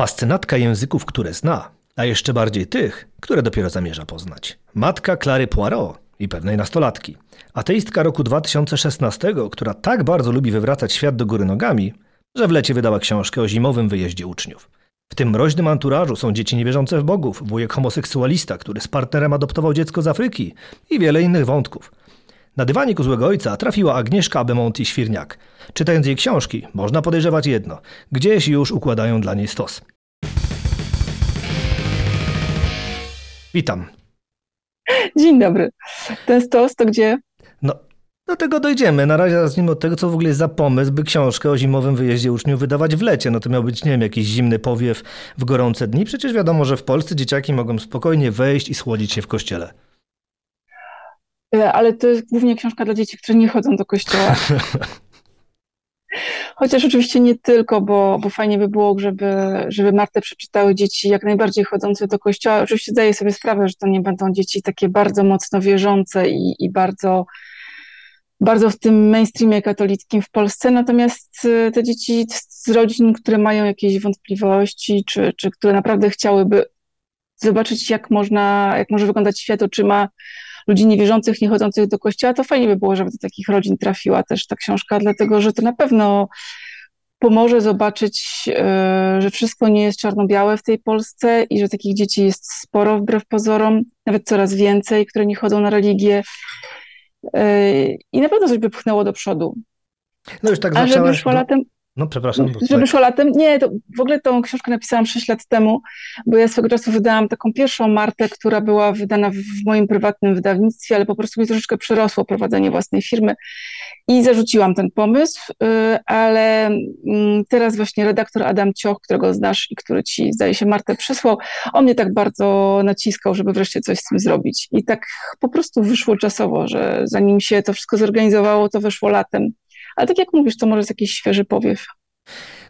Fascynatka języków, które zna, a jeszcze bardziej tych, które dopiero zamierza poznać. Matka Klary Poirot i pewnej nastolatki. Ateistka roku 2016, która tak bardzo lubi wywracać świat do góry nogami, że w lecie wydała książkę o zimowym wyjeździe uczniów. W tym mroźnym anturażu są dzieci niewierzące w bogów, wujek homoseksualista, który z partnerem adoptował dziecko z Afryki i wiele innych wątków. Na dywanik u złego ojca trafiła Agnieszka Abemonti Świrniak. Czytając jej książki, można podejrzewać jedno. Gdzieś już układają dla niej stos. Witam. Dzień dobry. Ten stos to gdzie? No, do tego dojdziemy. Na razie zacznijmy od tego, co w ogóle jest za pomysł, by książkę o zimowym wyjeździe uczniów wydawać w lecie. No to miał być, nie wiem, jakiś zimny powiew w gorące dni. Przecież wiadomo, że w Polsce dzieciaki mogą spokojnie wejść i schłodzić się w kościele. E, ale to jest głównie książka dla dzieci, które nie chodzą do kościoła. Chociaż oczywiście nie tylko, bo, bo fajnie by było, żeby, żeby Martę przeczytały dzieci jak najbardziej chodzące do kościoła. Oczywiście zdaję sobie sprawę, że to nie będą dzieci takie bardzo mocno wierzące i, i bardzo, bardzo w tym mainstreamie katolickim w Polsce, natomiast e, te dzieci z rodzin, które mają jakieś wątpliwości, czy, czy które naprawdę chciałyby zobaczyć, jak można, jak może wyglądać świat oczyma ludzi niewierzących, niechodzących do kościoła, to fajnie by było, żeby do takich rodzin trafiła też ta książka, dlatego że to na pewno pomoże zobaczyć, e, że wszystko nie jest czarno-białe w tej Polsce i że takich dzieci jest sporo wbrew pozorom, nawet coraz więcej, które nie chodzą na religię. E, I na pewno coś by pchnęło do przodu. No już tak A żeby szło latem, no przepraszam. Żeby szło latem. Nie, to w ogóle tą książkę napisałam 6 lat temu, bo ja swego czasu wydałam taką pierwszą Martę, która była wydana w moim prywatnym wydawnictwie, ale po prostu mi troszeczkę przerosło prowadzenie własnej firmy i zarzuciłam ten pomysł, y, ale mm, teraz właśnie redaktor Adam Cioch, którego znasz i który ci, zdaje się, Martę przysłał, on mnie tak bardzo naciskał, żeby wreszcie coś z tym zrobić. I tak po prostu wyszło czasowo, że zanim się to wszystko zorganizowało, to wyszło latem. Ale tak jak mówisz, to może jest jakiś świeży powiew.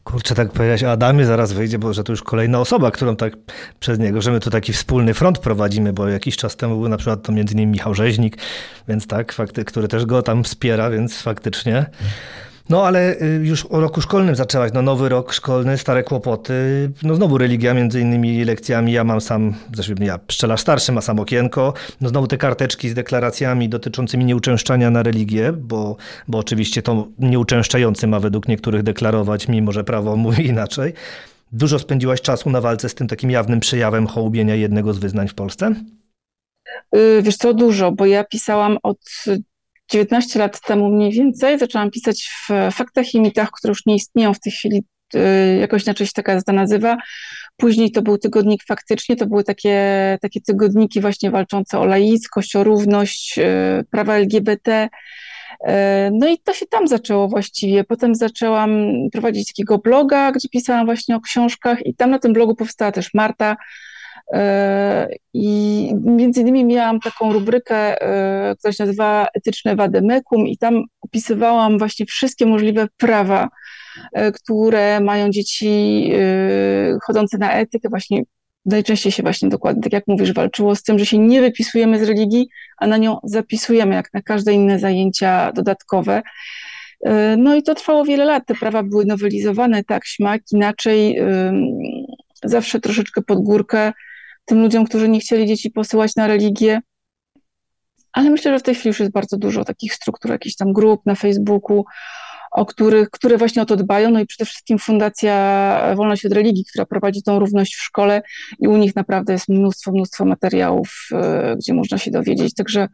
Kurczę, tak powiedziałeś o Adamie, zaraz wyjdzie, bo że to już kolejna osoba, którą tak przez niego, że my tu taki wspólny front prowadzimy, bo jakiś czas temu był na przykład to między innymi Michał Rzeźnik, więc tak, fakty, który też go tam wspiera, więc faktycznie. No ale y, już o roku szkolnym zaczęłaś, no nowy rok szkolny, stare kłopoty, no znowu religia między innymi lekcjami, ja mam sam, zresztą ja pszczelarz starszy, ma sam okienko, no znowu te karteczki z deklaracjami dotyczącymi nieuczęszczania na religię, bo, bo oczywiście to nieuczęszczający ma według niektórych deklarować, mimo że prawo mówi inaczej. Dużo spędziłaś czasu na walce z tym takim jawnym przejawem hołubienia jednego z wyznań w Polsce? Y, wiesz co, dużo, bo ja pisałam od 19 lat temu mniej więcej zaczęłam pisać w faktach i mitach, które już nie istnieją w tej chwili, y, jakoś inaczej się taka gazeta nazywa. Później to był tygodnik faktycznie, to były takie, takie tygodniki właśnie walczące o laickość, o równość, y, prawa LGBT. Y, no i to się tam zaczęło właściwie. Potem zaczęłam prowadzić takiego bloga, gdzie pisałam właśnie o książkach i tam na tym blogu powstała też Marta, I między innymi miałam taką rubrykę, e, która się nazywa Etyczne wady mekum i tam opisywałam właśnie wszystkie możliwe prawa, e, które mają dzieci chodzące na etykę, właśnie najczęściej się właśnie dokładnie, tak jak mówisz, walczyło z tym, że się nie wypisujemy z religii, a na nią zapisujemy, jak na każde inne zajęcia dodatkowe. No i to trwało wiele lat. Te prawa były nowelizowane tak, śmak, inaczej, zawsze troszeczkę pod górkę tym ludziom, którzy nie chcieli dzieci posyłać na religię. Ale myślę, że w tej chwili już jest bardzo dużo takich struktur, jakichś tam grup na Facebooku, o których, które właśnie o to dbają. No i przede wszystkim Fundacja Wolność od Religii, która prowadzi tą równość w szkole i u nich naprawdę jest mnóstwo, mnóstwo materiałów, e, gdzie można się dowiedzieć. Także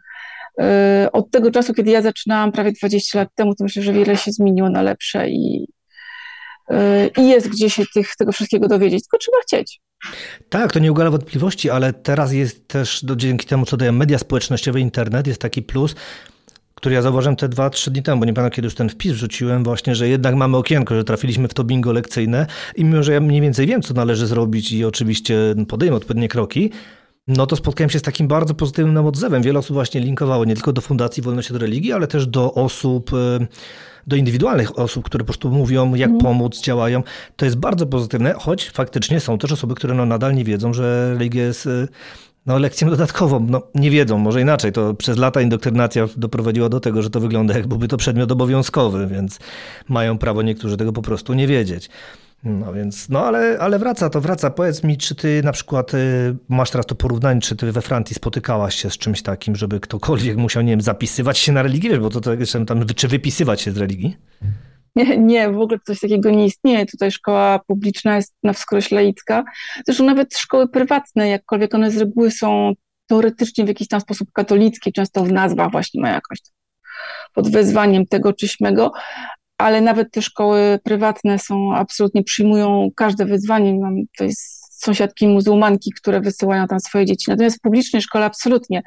e, od tego czasu, kiedy ja zaczynałam prawie 20 lat temu, to myślę, że wiele się zmieniło na lepsze i, i jest gdzie się tych, tego wszystkiego dowiedzieć, tylko trzeba chcieć. Tak, to nie ugala wątpliwości, ale teraz jest też dzięki temu, co dają media społecznościowe, internet, jest taki plus, który ja zauważyłem te dwa, trzy dni temu, bo nie pamiętam, kiedy już ten wpis wrzuciłem właśnie, że jednak mamy okienko, że trafiliśmy w to bingo lekcyjne i mimo, że ja mniej więcej wiem, co należy zrobić i oczywiście podejmę odpowiednie kroki, no to spotkałem się z takim bardzo pozytywnym odzewem. Wiele osób właśnie linkowało nie tylko do Fundacji Wolność od Religii, ale też do osób y, do indywidualnych osób, które po prostu mówią, jak mm. pomóc, działają. To jest bardzo pozytywne, choć faktycznie są też osoby, które no nadal nie wiedzą, że religia jest no, lekcją dodatkową. No, nie wiedzą, może inaczej. To przez lata indoktrynacja doprowadziła do tego, że to wygląda jak byłby to przedmiot obowiązkowy, więc mają prawo niektórzy tego po prostu nie wiedzieć. No więc, no ale, ale wraca, to wraca. Powiedz mi, czy ty na przykład y, masz teraz to porównanie, czy ty we Francji spotykałaś się z czymś takim, żeby ktokolwiek musiał, nie wiem, zapisywać się na religię, bo to, to tam, czy wypisywać się z religii? Nie, nie, w ogóle coś takiego nie istnieje. Tutaj szkoła publiczna jest na wskroś laicka. Zresztą nawet szkoły prywatne, jakkolwiek one z reguły są teoretycznie w jakiś tam sposób katolickie, często w nazwach właśnie mają jakoś pod wezwaniem tego czy śmego, ale nawet te szkoły prywatne są, absolutnie przyjmują każde wyzwanie. Mam tutaj sąsiadki muzułmanki, które wysyłają tam swoje dzieci. Natomiast w publicznej szkole absolutnie.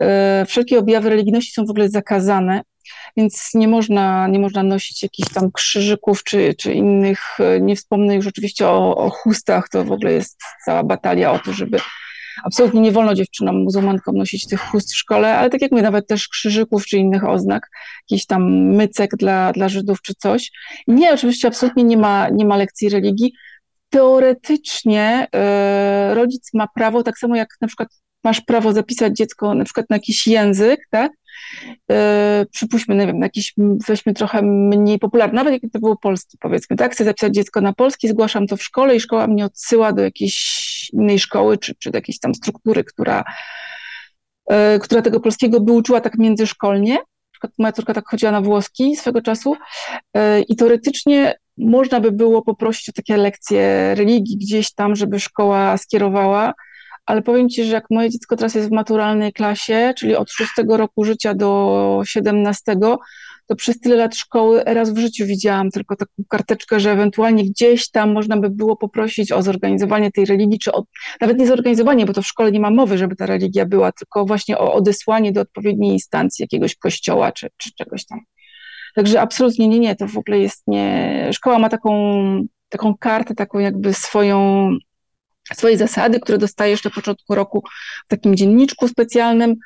E, wszelkie objawy religijności są w ogóle zakazane, więc nie można, nie można nosić jakichś tam krzyżyków czy, czy innych, e, nie wspomnę już oczywiście o, o chustach, to w ogóle jest cała batalia o to, żeby absolutnie nie wolno dziewczynom muzułmankom nosić tych chust w szkole, ale tak jak mówię, nawet też krzyżyków czy innych oznak, jakiś tam mycek dla, dla Żydów czy coś. nie, oczywiście absolutnie nie ma, nie ma lekcji religii. Teoretycznie y, rodzic ma prawo, tak samo jak na przykład masz prawo zapisać dziecko na przykład na jakiś język, tak? E, przypuśćmy, nie wiem, jakiś, weźmy trochę mniej popularny, nawet jak to było polski, powiedzmy, tak, chcę zapisać dziecko na polski, zgłaszam to w szkole i szkoła mnie odsyła do jakiejś innej szkoły, czy, czy do jakiejś tam struktury, która, e, która tego polskiego by uczyła tak międzyszkolnie, moja córka tak chodziła na włoski swego czasu e, i teoretycznie można by było poprosić o takie lekcje religii gdzieś tam, żeby szkoła skierowała, ale powiem Ci, że jak moje dziecko teraz jest w maturalnej klasie, czyli od 6 roku życia do 17, to przez tyle lat szkoły raz w życiu widziałam tylko taką karteczkę, że ewentualnie gdzieś tam można by było poprosić o zorganizowanie tej religii, czy o, nawet nie zorganizowanie, bo to w szkole nie ma mowy, żeby ta religia była, tylko właśnie o odesłanie do odpowiedniej instancji jakiegoś kościoła czy, czy czegoś tam. Także absolutnie nie, nie, to w ogóle jest nie. Szkoła ma taką, taką kartę, taką jakby swoją swoje zasady, które dostajesz na początku roku w takim dzienniczku specjalnym.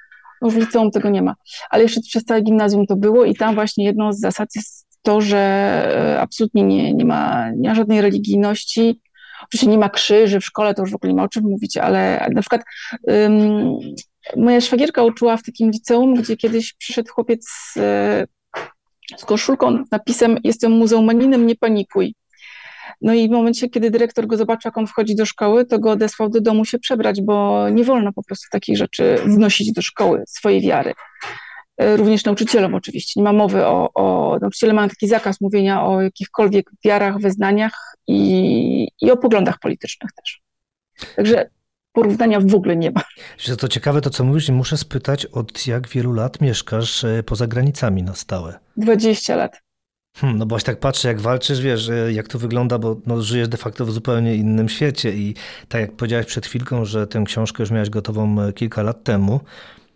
No w liceum tego nie ma. Ale jeszcze przez całe gimnazjum to było i tam właśnie jedną z zasad jest to, że e, absolutnie nie, nie, ma, nie ma żadnej religijności. Oczywiście nie ma krzyży w szkole, to już w ogóle nie ma o czym mówić, ale na przykład um, moja szwagierka uczyła w takim liceum, gdzie kiedyś przyszedł chłopiec z, e, z koszulką napisem jestem muzułmaninem, nie panikuj. No i w momencie, kiedy dyrektor go zobaczył, jak on wchodzi do szkoły, to go odesłał do domu się przebrać, bo nie wolno po prostu takich rzeczy wnosić do szkoły, swojej wiary. E, również nauczycielom oczywiście. Nie ma mowy o, o nauczyciele mają taki zakaz mówienia o jakichkolwiek wiarach, wyznaniach i, i o poglądach politycznych też. Także porównania w ogóle nie ma. To ciekawe to, co mówisz i muszę spytać, od jak wielu lat mieszkasz e, poza granicami na stałe? 20 lat. Hmm, no bo tak patrzę, jak walczysz, wiesz, jak to wygląda, bo no, żyjesz de facto w zupełnie innym świecie i tak jak powiedziałeś przed chwilką, że tę książkę już miałeś gotową e, kilka lat temu,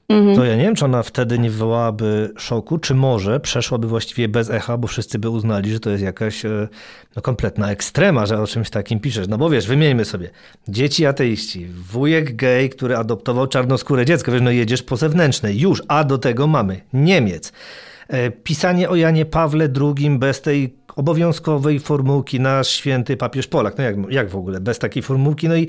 mhm. to ja nie wiem, czy ona wtedy nie wywołałaby szoku, czy może przeszłaby właściwie bez echa, bo wszyscy by uznali, że to jest jakaś e, no, kompletna ekstrema, że o czymś takim piszesz. No bo wiesz, wymieńmy sobie. Dzieci ateiści, wujek gej, który adoptował czarnoskóre dziecko, wiesz, no jedziesz po zewnętrznej, już, a do tego mamy Niemiec. E, pisanie o Janie Pawle II bez tej obowiązkowej formułki nasz święty papież Polak. No jak, jak w ogóle, bez takiej formułki? No i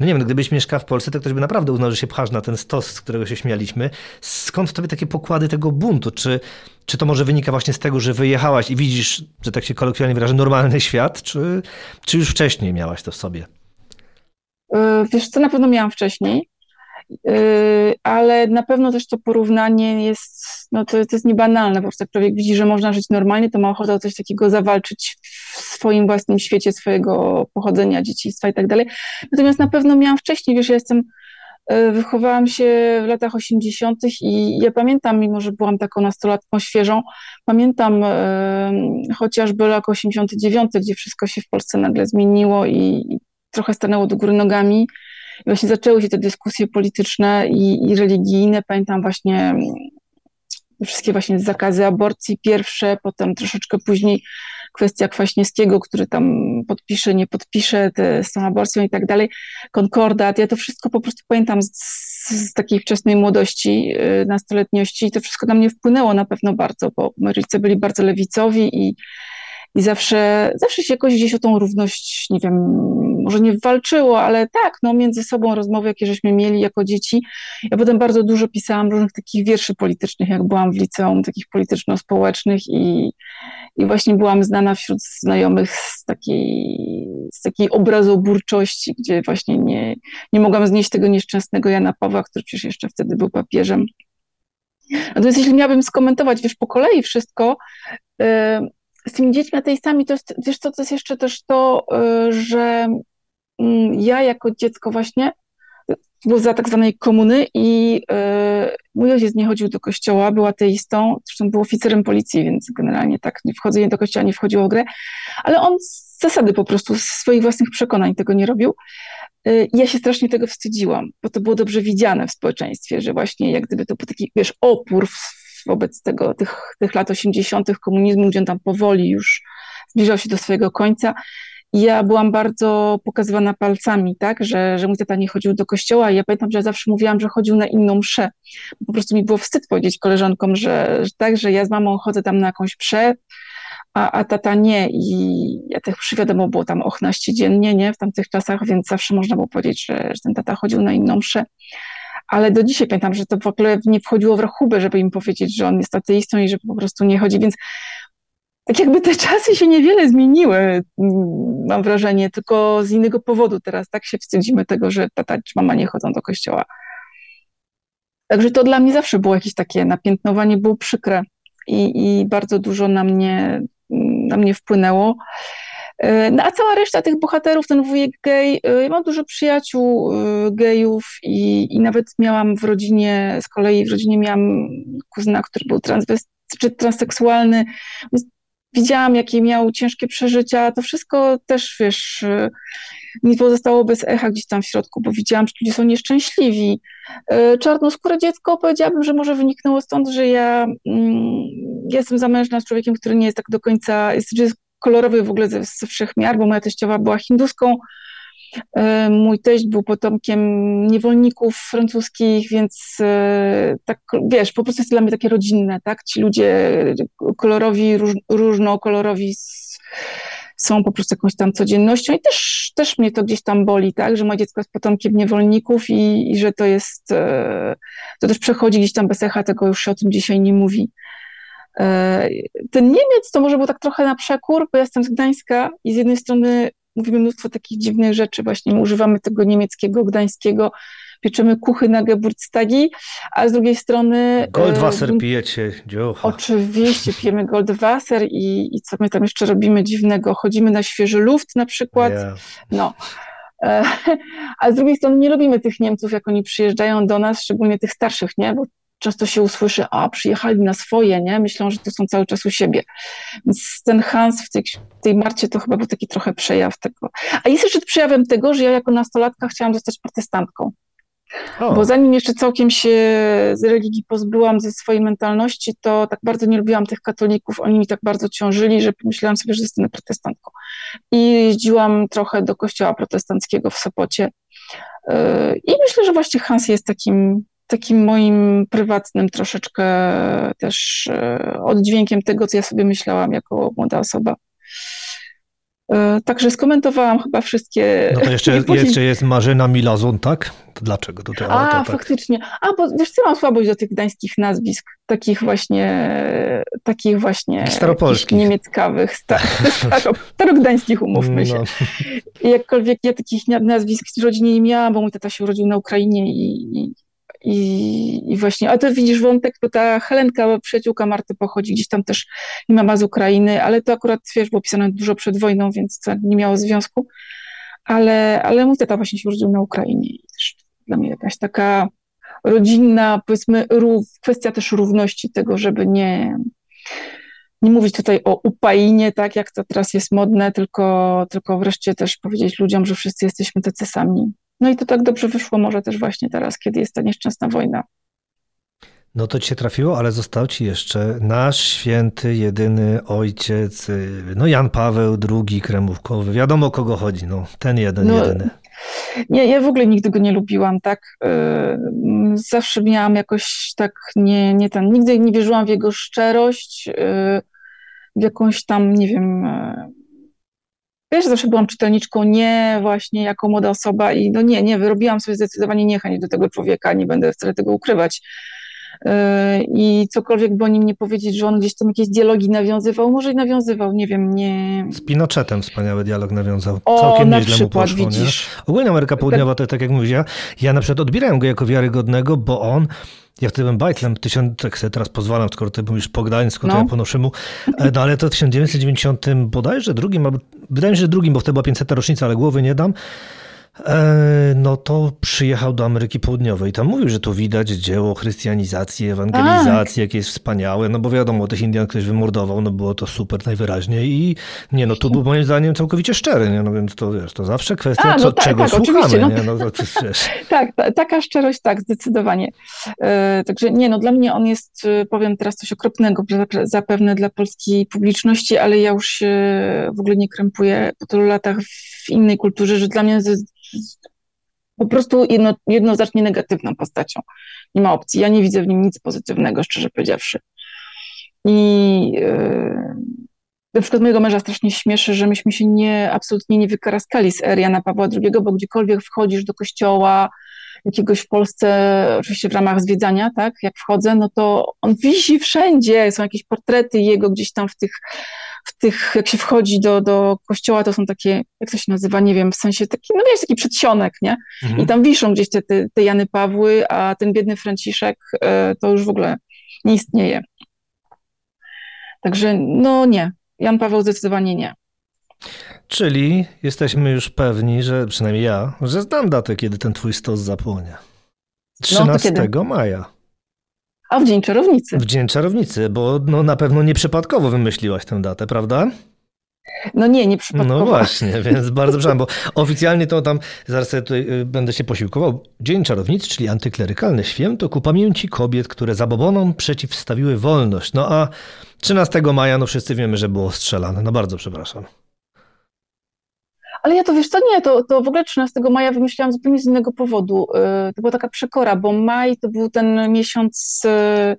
no nie wiem, no gdybyś mieszkał w Polsce, to ktoś by naprawdę uznał, że się pchasz na ten stos, z którego się śmialiśmy. Skąd w tobie takie pokłady tego buntu? Czy, czy to może wynika właśnie z tego, że wyjechałaś i widzisz, że tak się kolokwialnie wyrażę, normalny świat, czy, czy już wcześniej miałaś to w sobie? E, wiesz co, na pewno miałam wcześniej. Yy, ale na pewno też to porównanie jest, no to, to jest niebanalne, po prostu jak człowiek widzi, że można żyć normalnie, to ma ochotę o coś takiego zawalczyć w swoim własnym świecie, swojego pochodzenia, dzieciństwa i tak dalej. Natomiast na pewno miałam wcześniej, wiesz, ja jestem, yy, wychowałam się w latach 80. i ja pamiętam, mimo że byłam taką nastolatką świeżą, pamiętam yy, chociażby rok 89, gdzie wszystko się w Polsce nagle zmieniło i, i trochę stanęło do góry nogami i właśnie zaczęły się te dyskusje polityczne i, i religijne. Pamiętam właśnie wszystkie właśnie zakazy aborcji pierwsze, potem troszeczkę później kwestia Kwaśniewskiego, który tam podpisze, nie podpisze te, z tą aborcją i tak dalej, konkordat. Ja to wszystko po prostu pamiętam z, z takiej wczesnej młodości, yy, nastoletniości i to wszystko na mnie wpłynęło na pewno bardzo, bo moi rodzice byli bardzo lewicowi i, i zawsze, zawsze się jakoś gdzieś o tą równość, nie wiem, może nie walczyło, ale tak, no między sobą rozmowy, jakie żeśmy mieli jako dzieci. Ja potem bardzo dużo pisałam różnych takich wierszy politycznych, jak byłam w liceum, takich polityczno-społecznych i, i właśnie byłam znana wśród znajomych z takiej, z takiej obrazoburczości, gdzie właśnie nie, nie mogłam znieść tego nieszczęsnego Jana Pawła, który przecież jeszcze wtedy był papieżem. Natomiast jeśli miałabym skomentować, wiesz, po kolei wszystko, yy, z tymi dziećmi ateistami, to jest, wiesz co, to jest jeszcze też to, yy, że yy, ja jako dziecko właśnie był za tak zwanej komuny i yy, mój ojciec nie chodził do kościoła, był ateistą, zresztą był oficerem policji, więc generalnie tak wchodzenie do kościoła nie wchodziło w grę, ale on z zasady po prostu, z swoich własnych przekonań tego nie robił. Y, ja się strasznie tego wstydziłam, bo to było dobrze widziane w społeczeństwie, że właśnie jak gdyby to był taki, wiesz, opór wobec tego, tych, tych lat 80. komunizmu, gdzie on tam powoli już zbliżał się do swojego końca. I ja byłam bardzo pokazywana palcami, tak, że, że mój tata nie chodził do kościoła i ja pamiętam, że ja zawsze mówiłam, że chodził na inną mszę. Po prostu mi było wstyd powiedzieć koleżankom, że, że tak, że ja z mamą chodzę tam na jakąś mszę, a, a tata nie. I ja tych wiadomo było tam 18 dziennie, nie, w tamtych czasach, więc zawsze można było powiedzieć, że, że ten tata chodził na inną mszę. Ale do dzisiaj pamiętam, że to w ogóle nie wchodziło w rachubę, żeby im powiedzieć, że on jest ateistą i że po prostu nie chodzi, więc tak jakby te czasy się niewiele zmieniły, mam wrażenie, tylko z innego powodu teraz tak się wstydzimy tego, że tata czy mama nie chodzą do kościoła. Także to dla mnie zawsze było jakieś takie napiętnowanie, było przykre i, i bardzo dużo na mnie na mnie wpłynęło. E, no a cała reszta tych bohaterów, ten wujek gej, e, ja mam dużo przyjaciół e, gejów i, i nawet miałam w rodzinie, z kolei w rodzinie miałam kuzyna, który był czy transseksualny, widziałam, jakie miał ciężkie przeżycia, to wszystko też, wiesz, nie pozostało bez echa gdzieś tam w środku, bo widziałam, że ludzie są nieszczęśliwi. Czarnoskóre dziecko, powiedziałabym, że może wyniknęło stąd, że ja mm, jestem zamężna z człowiekiem, który nie jest tak do końca, jest, jest kolorowy w ogóle ze, ze wszechmiar, bo moja teściowa była hinduską, e, Mój teść był potomkiem niewolników francuskich, więc e, tak, wiesz, po prostu jest dla mnie takie rodzinne, tak? Ci ludzie kolorowi, róż, różnokolorowi są po prostu jakąś tam codziennością i też, też mnie to gdzieś tam boli, tak? Że moje dziecko jest potomkiem niewolników i, i że to jest, e, to też przechodzi gdzieś tam bez echa, tego już się o tym dzisiaj nie mówi. E, ten Niemiec to może był tak trochę na przekór, bo ja jestem z Gdańska i z jednej strony mówimy mnóstwo takich dziwnych rzeczy, właśnie używamy tego niemieckiego, gdańskiego, pieczemy kuchy na Geburtstagi, a z drugiej strony... Goldwasser e, pijecie, dziocha. Oczywiście, pijemy Goldwasser i, i co my tam jeszcze robimy dziwnego? Chodzimy na świeży luft na przykład, yeah. no. E, a z drugiej strony nie lubimy tych Niemców, jak oni przyjeżdżają do nas, szczególnie tych starszych, nie? Bo często się usłyszy, a przyjechali na swoje, nie? Myślą, że to są cały czas u siebie. Więc ten Hans w tej, w tej Marcie to chyba był taki trochę przejaw tego. A jest jeszcze przejawem tego, że ja jako nastolatka chciałam zostać protestantką. O. Bo zanim jeszcze całkiem się z religii pozbyłam ze swojej mentalności, to tak bardzo nie lubiłam tych katolików, oni mi tak bardzo ciążyli, że pomyślałam sobie, że zostanę protestantką. I jeździłam trochę do kościoła protestanckiego w Sopocie. Yy, I myślę, że właśnie Hans jest takim takim moim prywatnym troszeczkę też e, oddźwiękiem tego, co ja sobie myślałam jako młoda osoba. E, także skomentowałam chyba wszystkie. No to jeszcze, jeszcze jest Marzena Milazon, tak? To dlaczego to A, tak? faktycznie. A, bo wiesz co, mam słabość do tych gdańskich nazwisk, takich właśnie, takich właśnie staropolskich, niemieckawych, sta, staro, starogdańskich, umówmy się. No. Jakkolwiek ja takich nazwisk w rodzinie nie miałam, bo mój tata się urodził na Ukrainie i, i i, właśnie, a to widzisz wątek, bo ta Helenka, przyjaciółka Marty pochodzi gdzieś tam też, nie mama z Ukrainy, ale to akurat, wiesz, było pisane dużo przed wojną, więc to nie miało związku, ale, ale mój tata właśnie się urodził na Ukrainie i też dla mnie jakaś taka rodzinna, powiedzmy, rów, kwestia też równości tego, żeby nie, nie mówić tutaj o upainie, tak jak to teraz jest modne, tylko, tylko wreszcie też powiedzieć ludziom, że wszyscy jesteśmy tacy sami. No i to tak dobrze wyszło może też właśnie teraz, kiedy jest ta nieszczęsna wojna. No to ci się trafiło, ale został ci jeszcze nasz święty, jedyny ojciec, y, no Jan Paweł II kremówkowy. Wiadomo o kogo chodzi, no ten jeden, no, jedyny. Nie, ja w ogóle nigdy go nie lubiłam, tak. Y, zawsze miałam jakoś tak nie, nie ten, nigdy nie wierzyłam w jego szczerość, y, w jakąś tam, nie wiem, Wiesz, zawsze byłam czytelniczką, nie właśnie jako młoda osoba i no nie, nie, wyrobiłam sobie zdecydowanie niechęć do tego człowieka, nie będę wcale tego ukrywać. I cokolwiek by o nim nie powiedzieć, że on gdzieś tam jakieś dialogi nawiązywał, może i nawiązywał, nie wiem, nie... Z Pinochetem wspaniały dialog nawiązywał. O, Całkiem na nieźle przykład, mu poszło, widzisz. Nie? Ogólnie Ameryka Południowa to tak jak mówisz, ja, ja na przykład odbierałem go jako wiarygodnego, bo on ja wtedy byłem bajtlem, tysiąc, tak sobie teraz pozwalam, skoro ty mówisz po Gdańsku, to No. ja po naszemu, E, no ale to w 1990 bodajże drugim, wydaje mi się, że drugim, bo wtedy była 500 rocznica, ale głowy nie dam, no to przyjechał do Ameryki Południowej. Tam mówił, że tu widać dzieło chrystianizacji, ewangelizacji, jakie jest wspaniałe, no bo wiadomo, tych Indian ktoś wymordował, no było to super najwyraźniej i nie, no tu był moim zdaniem całkowicie szczery, nie, no więc to wiesz, to zawsze kwestia, A, no co, tak, czego tak, słuchamy, no. nie, no to przecież, wiesz. Tak, ta, taka szczerość, tak, zdecydowanie. E, także nie, no dla mnie on jest, e, powiem teraz coś okropnego za- zapewne dla polskiej publiczności, ale ja już się w ogóle nie krępuję po tylu latach w innej kulturze, że dla mnie po prostu jedno, jednoznacznie negatywną postacią. Nie ma opcji. Ja nie widzę w nim nic pozytywnego, szczerze powiedziawszy. I e, na przykład mojego męża strasznie śmieszy, że myśmy się nie, absolutnie nie wykaraskali z ery Jana Pawła II, bo gdziekolwiek wchodzisz do kościoła jakiegoś w Polsce, oczywiście w ramach zwiedzania, tak, jak wchodzę, no to on wisi wszędzie, są jakieś portrety jego gdzieś tam w tych, w tych jak się wchodzi do, do kościoła, to są takie, jak to się nazywa, nie wiem, w sensie taki, no wiesz, taki przedsionek, nie? Mhm. I tam wiszą gdzieś te, te, te Jany Pawły, a ten biedny Franciszek e, to już w ogóle nie istnieje. Także no nie, Jan Paweł zdecydowanie nie. Czyli jesteśmy już pewni, że przynajmniej ja, że znam datę, kiedy ten twój stos zapłonie. No, to 13 kiedy? maja, A w Dzień Czarownicy. w Dzień Czarownicy, bo no, na pewno nieprzypadkowo wymyśliłaś tę datę, prawda? No nie, nie przypadkowo. No właśnie, więc bardzo przepraszam, bo oficjalnie to tam, zaraz sobie tutaj y, będę się posiłkował. Dzień Czarownicy, czyli antyklerykalne święto ku pamięci kobiet, które zabobonom przeciwstawiły wolność. No a 13 maja, no wszyscy wiemy, że było strzelane. No bardzo przepraszam. Ale ja to wiesz co, nie, to, to w ogóle 13 maja wymyśliłam zupełnie z innego powodu. Y, To była taka przekora, bo maj to był ten miesiąc y,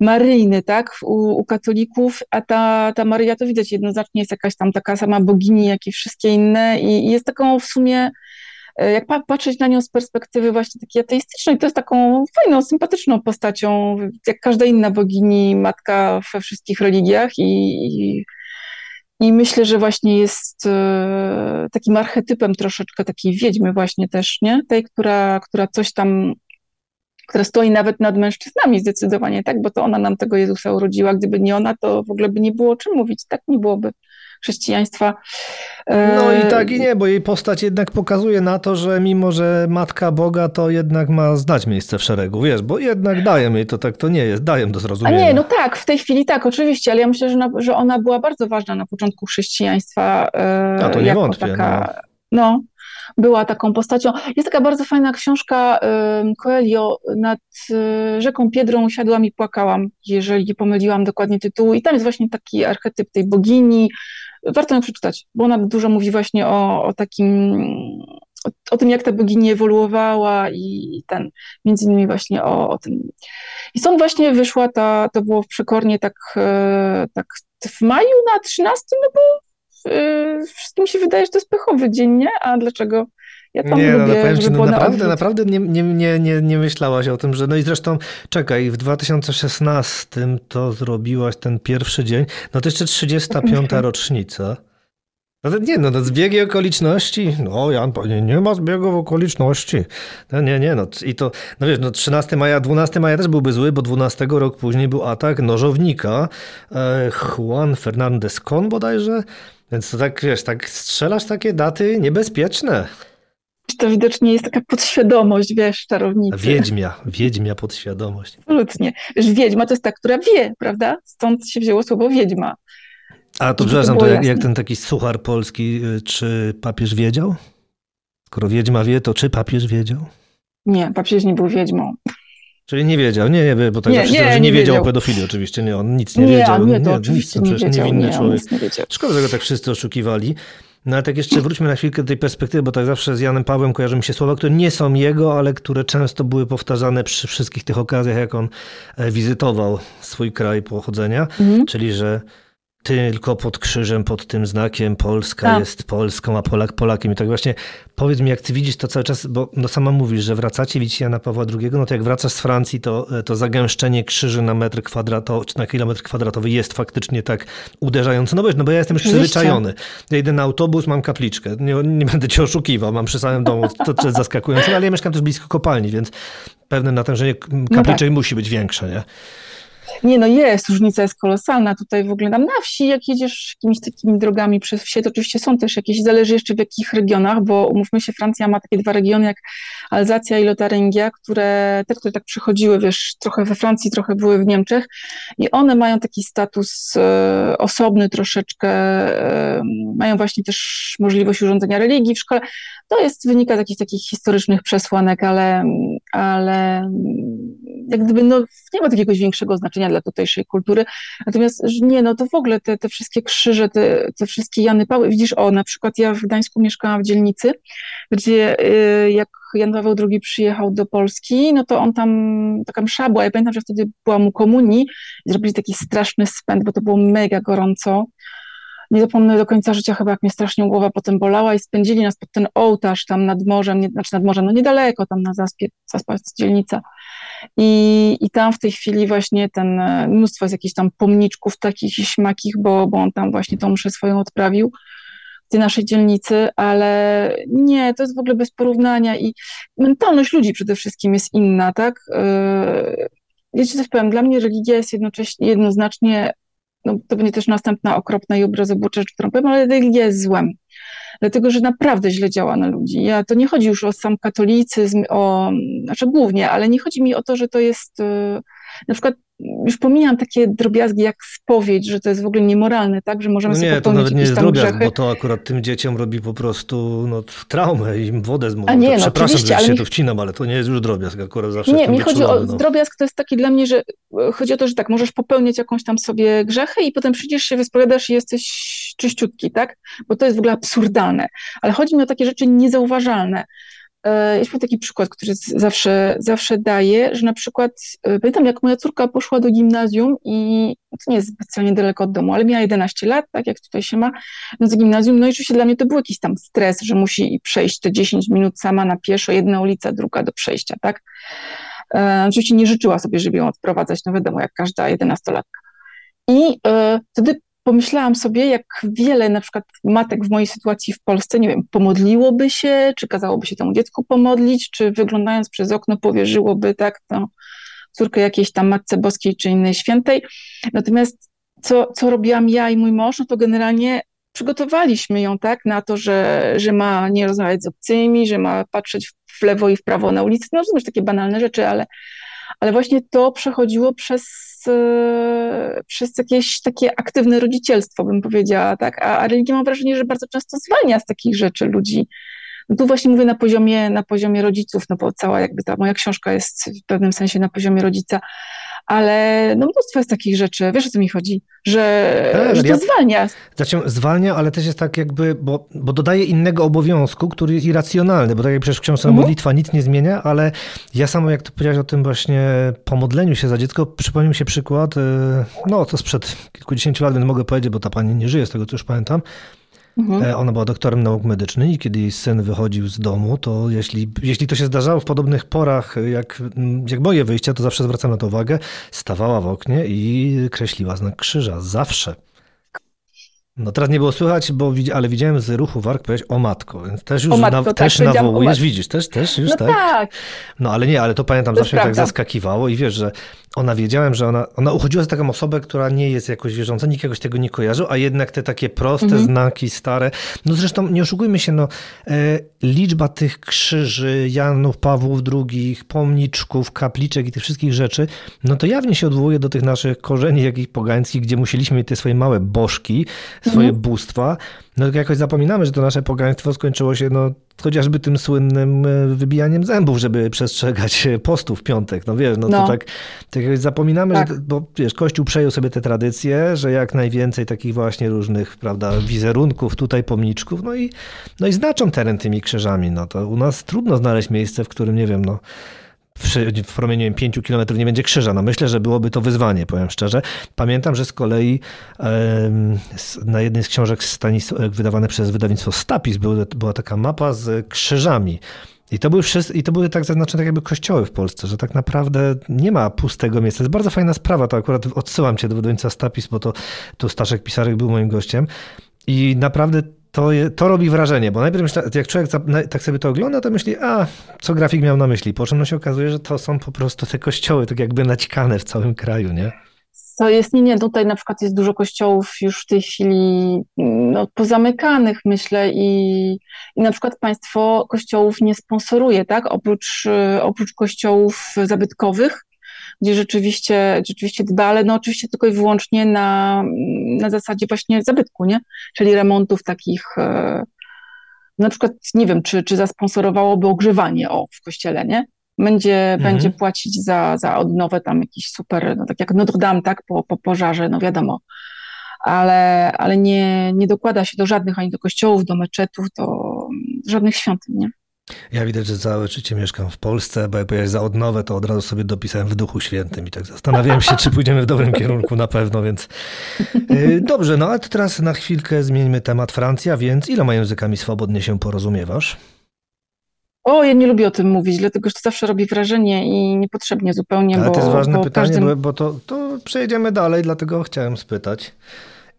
maryjny, tak, u, u katolików, a ta, ta Maryja to widać jednoznacznie jest jakaś tam taka sama bogini, jak i wszystkie inne i, i jest taką w sumie, y, jak pa- patrzeć na nią z perspektywy właśnie takiej ateistycznej, to jest taką fajną, sympatyczną postacią, jak każda inna bogini, matka we wszystkich religiach i, i i myślę, że właśnie jest e, takim archetypem troszeczkę takiej wiedźmy właśnie też, nie? Tej, która, która coś tam, która stoi nawet nad mężczyznami zdecydowanie, tak? Bo to ona nam tego Jezusa urodziła. Gdyby nie ona, to w ogóle by nie było o czym mówić, tak? Nie byłoby chrześcijaństwa. E, No i tak i nie, bo jej postać jednak pokazuje na to, że mimo, że Matka Boga, to jednak ma znać miejsce w szeregu, wiesz, bo jednak daję jej to tak, to nie jest, daję do A zrozumienia. nie, no tak, w tej chwili tak, oczywiście, ale ja myślę, że, na, że ona była bardzo ważna na początku chrześcijaństwa. e, A to nie wątpię, Taka, no. była taką postacią. Jest taka bardzo fajna książka Coelho nad e, rzeką Piedrą usiadłam i płakałam, jeżeli pomyliłam dokładnie tytułu. I tam jest właśnie taki archetyp tej bogini. Warto ją przeczytać, bo ona dużo mówi właśnie o, o takim, o, o tym, jak ta bogini ewoluowała i ten, między innymi właśnie o, o tym. I stąd właśnie wyszła ta, to było w Przekornie tak, e, tak w maju na 13, no bo e, wszystkim się wydaje, że to jest pechowy dzień, nie? A dlaczego? Ja tam Nie, no, no lubię, powiem ci, no naprawdę, naprawdę nie, nie, nie, nie, nie myślałaś o tym, że no i zresztą czekaj, w 2016 to zrobiłaś ten pierwszy dzień, no to jeszcze 35. rocznica. No to nie, no to zbiegi okoliczności, no Jan, nie, nie ma zbiegów okoliczności. No nie, nie, no i to, no wiesz, no 13 maja, 12 maja też byłby zły, bo 12 rok później był atak nożownika e, Juan Fernandez Con bodajże, więc to tak, wiesz, tak strzelasz takie daty niebezpieczne. To widocznie jest taka podświadomość, wiesz, czarownicy. Wiedźmia, wiedźmia podświadomość. Absolutnie. Wiesz, wiedźma to jest ta, która wie, prawda? Stąd się wzięło słowo wiedźma. A to to przepraszam, to było jak, jak ten taki suchar polski, y, czy papież wiedział? Skoro wiedźma wie, to czy papież wiedział? Nie, papież nie był wiedźmą. Czyli nie wiedział, nie, nie, bo tak Nie, zawsze nie, nie, nie wiedział o pedofilii oczywiście, nie, on nic nie, Nie, wiedział. nie, to nic, oczywiście no nie wiedział. niewinny Nie, człowiek. nic nie wiedział. Szkoda, że go tak wszyscy oszukiwali. No ale tak jeszcze wróćmy na chwilkę do tej perspektywy, bo tak zawsze z Janem Pawłem kojarzy mi się słowa, które nie są jego, ale które często były powtarzane przy wszystkich tych okazjach, jak on e, wizytował swój kraj pochodzenia, Mhm. czyli że tylko pod krzyżem, pod tym znakiem Polska tak. jest Polską, a Polak Polakiem. I tak właśnie powiedz mi, jak ty widzisz to cały czas, bo no sama mówisz, że wracacie, widzicie Jana Pawła II, no to jak wracasz z Francji, to, to zagęszczenie krzyży na metr kwadratowy, czy na kilometr kwadratowy jest faktycznie tak uderzające. No wiesz, no bo ja jestem już przyzwyczajony. Ja idę na autobus, mam kapliczkę. Nie, nie będę cię oszukiwał, mam przy samym domu, to, to jest zaskakujące, ale ja mieszkam też blisko kopalni, więc pewne natężenie kapliczek no tak. musi być większe, nie? Nie, no jest, różnica jest kolosalna. Tutaj w ogóle tam na wsi, jak jedziesz jakimiś takimi drogami przez wsie, to oczywiście są też jakieś, zależy jeszcze w jakich regionach, bo umówmy się, Francja ma takie dwa regiony jak Alzacja i Lotaringia, które, te, które tak przychodziły, wiesz, trochę we Francji, trochę były w Niemczech i one mają taki status e, osobny troszeczkę, e, mają właśnie też możliwość urządzenia religii w szkole. To jest, wynika z jakichś takich historycznych przesłanek, ale, ale jak gdyby no, nie ma takiego większego znaczenia dla tutejszej kultury. Natomiast nie, no to w ogóle te, te wszystkie krzyże, te, te wszystkie Jany Pały, widzisz, o, na przykład ja w Gdańsku mieszkałam w dzielnicy, gdzie y, jak Jan Paweł II przyjechał do Polski, no to on tam, taka msza była, ja pamiętam, że wtedy była mu komunii, zrobili taki straszny spęd, bo to było mega gorąco, nie zapomnę do końca życia chyba, jak mnie strasznie głowa potem bolała i spędzili nas pod ten ołtarz tam nad morzem, nie, znaczy nad morzem, no niedaleko, tam na Zaspie, Zaspa jest dzielnica. I, I tam w tej chwili właśnie ten, e, mnóstwo jest jakichś tam pomniczków takich i śmakich, bo, bo on tam właśnie tą mszę swoją odprawił tej naszej dzielnicy, ale nie, to jest w ogóle bez porównania i mentalność ludzi przede wszystkim jest inna, tak? Yy, wiecie coś powiem, dla mnie religia jest jednocześnie, jednoznacznie no, to będzie też następna okropna i obrazobórcza rzecz, którą powiem, ale religia jest złem. Dlatego, że naprawdę źle działa na ludzi. Ja, to nie chodzi już o sam katolicyzm, o, znaczy głównie, ale nie chodzi mi o to, że to jest, y, na przykład już pomijam takie drobiazgi jak spowiedź, że to jest w ogóle niemoralne, tak, że możemy no nie, sobie popełnić to nawet nie jest drobiazg, grzechy. bo to akurat tym dzieciom robi po prostu no, traumę i im wodę zmuszą. Nie, no, przepraszam, że się mi... tu wcinam, ale to nie jest już drobiazg, akurat zawsze Nie, mi chodzi o no. drobiazg, to jest taki dla mnie, że e, chodzi o to, że tak, możesz popełniać jakąś tam sobie grzechy i potem przyjdziesz się, wyspowiadasz i jesteś czyściutki, tak, bo to jest w ogóle absurdalne, ale chodzi mi o takie rzeczy niezauważalne, jest taki przykład, który zawsze, zawsze daję, że na przykład e, pamiętam, jak moja córka poszła do gimnazjum i to nie jest specjalnie daleko od domu, ale miała 11 lat, tak jak tutaj się ma, no z gimnazjum, no i oczywiście dla mnie to był jakiś tam stres, że musi przejść te 10 minut sama na pieszo, jedna ulica, druga do przejścia, tak. E, oczywiście nie życzyła sobie, żeby ją odprowadzać, no wiadomo, jak każda jedenastolatka. I e, wtedy pomyślałam sobie, jak wiele na przykład matek w mojej sytuacji w Polsce, nie wiem, pomodliłoby się, czy kazałoby się temu dziecku pomodlić, czy wyglądając przez okno powierzyłoby tak to córkę jakiejś tam Matce Boskiej czy innej świętej. Natomiast co, co robiłam ja i mój mąż, no to generalnie przygotowaliśmy ją tak na to, że, że ma nie rozmawiać z obcymi, że ma patrzeć w lewo i w prawo na ulicy, no rozumiesz, takie banalne rzeczy, ale, ale właśnie to przechodziło przez E, przez jakieś takie aktywne rodzicielstwo, bym powiedziała, tak? A, a religia mam wrażenie, że bardzo często zwalnia z takich rzeczy ludzi. No tu właśnie mówię na poziomie, na poziomie rodziców, no bo cała jakby ta moja książka jest w pewnym sensie na poziomie rodzica, ale no mnóstwo jest takich rzeczy, wiesz o co mi chodzi, że, tak, że to ja, zwalnia. Znaczy zwalnia, ale też jest tak jakby, bo, bo dodaje innego obowiązku, który jest irracjonalny, bo tak jak przecież w książce mhm. modlitwa nic nie zmienia, ale ja samo jak to powiedziałeś o tym właśnie pomodleniu się za dziecko, przypomniał mi się przykład, y, no to sprzed kilkudziesięciu lat, więc mogę powiedzieć, bo ta pani nie żyje z tego, co już pamiętam, Mhm. E, ona była doktorem nauk medycznych i kiedy jej syn wychodził z domu, to jeśli, jeśli to się zdarzało w podobnych porach, jak, jak boję wyjścia, to zawsze zwracam na to uwagę, stawała w oknie i kreśliła znak krzyża. Zawsze. No teraz nie było słychać, bo, ale widziałem z ruchu warg powiedzieć o matko, więc też już matko, na, tak, też nawołujesz, widzisz, też, też już no tak? tak. No ale nie, ale to pamiętam, to zawsze tak zaskakiwało i wiesz, że ona wiedziałem, że ona, ona uchodziła za taką osobę, która nie jest jakoś wierząca, nikt jakoś tego nie kojarzył, a jednak te takie proste mhm. znaki, stare, no zresztą nie oszukujmy się, no e, liczba tych krzyży, Janów, Pawłów II, pomniczków, kapliczek i tych wszystkich rzeczy, no to jawnie się odwołuje do tych naszych korzeni jakichś pogańskich, gdzie musieliśmy te swoje małe bożki, swoje mhm. bóstwa, no jakoś zapominamy, że to nasze pogaństwo skończyło się no, chociażby tym słynnym e, wybijaniem zębów, żeby przestrzegać postów w piątek. No wiesz, no, no. to tak, tak zapominamy, tak. że, bo wiesz, Kościół przejął sobie te tradycje, że jak najwięcej takich właśnie różnych, prawda, wizerunków, tutaj pomniczków, no i, no i znaczą teren tymi krzyżami. No to u nas trudno znaleźć miejsce, w którym, nie wiem, no w, w promieniu 5 kilometrów nie będzie krzyża. No myślę, że byłoby to wyzwanie, powiem szczerze. Pamiętam, że z kolei na jednej z książek Stanis, wydawane przez wydawnictwo Stapis była taka mapa z krzyżami. I to, były wszyscy, I to były tak zaznaczone tak jakby kościoły w Polsce, że tak naprawdę nie ma pustego miejsca. To jest bardzo fajna sprawa, to akurat odsyłam cię do wydawnictwa Stapis, bo to tu Staszek Pisarek był moim gościem. I naprawdę to, to robi wrażenie, bo najpierw jak człowiek tak sobie to ogląda, to myśli, a co grafik miał na myśli, po czym no się okazuje, że to są po prostu te kościoły, tak jakby naćkane w całym kraju, nie? Co jest, nie, nie, tutaj na przykład jest dużo kościołów już w tej chwili no, pozamykanych, myślę, i, i na przykład państwo kościołów nie sponsoruje, tak? Oprócz, oprócz kościołów zabytkowych, gdzie rzeczywiście, rzeczywiście dba, ale no oczywiście tylko i wyłącznie na, na zasadzie właśnie zabytku, nie? Czyli remontów takich, e, na przykład, nie wiem, czy, czy zasponsorowałoby ogrzewanie o, w kościele, nie? Będzie, mhm. będzie płacić za, za odnowę tam jakiś super, no tak jak Notre Dame, tak, po, po pożarze, no wiadomo, ale, ale nie, nie dokłada się do żadnych, ani do kościołów, do meczetów, do żadnych świątyń, nie? Ja widać, że całe życie mieszkam w Polsce, bo jak powiedziałeś za odnowę, to od razu sobie dopisałem w Duchu Świętym i tak zastanawiałem się, czy pójdziemy w dobrym kierunku na pewno, więc y, dobrze, no ale to teraz na chwilkę zmieńmy temat Francja, więc iloma językami swobodnie się porozumiewasz? O, ja nie lubię o tym mówić, dlatego że to zawsze robi wrażenie i niepotrzebnie zupełnie. Ale bo, to jest ważne pytanie, każdym... bo, bo to, to przejedziemy dalej, dlatego chciałem spytać.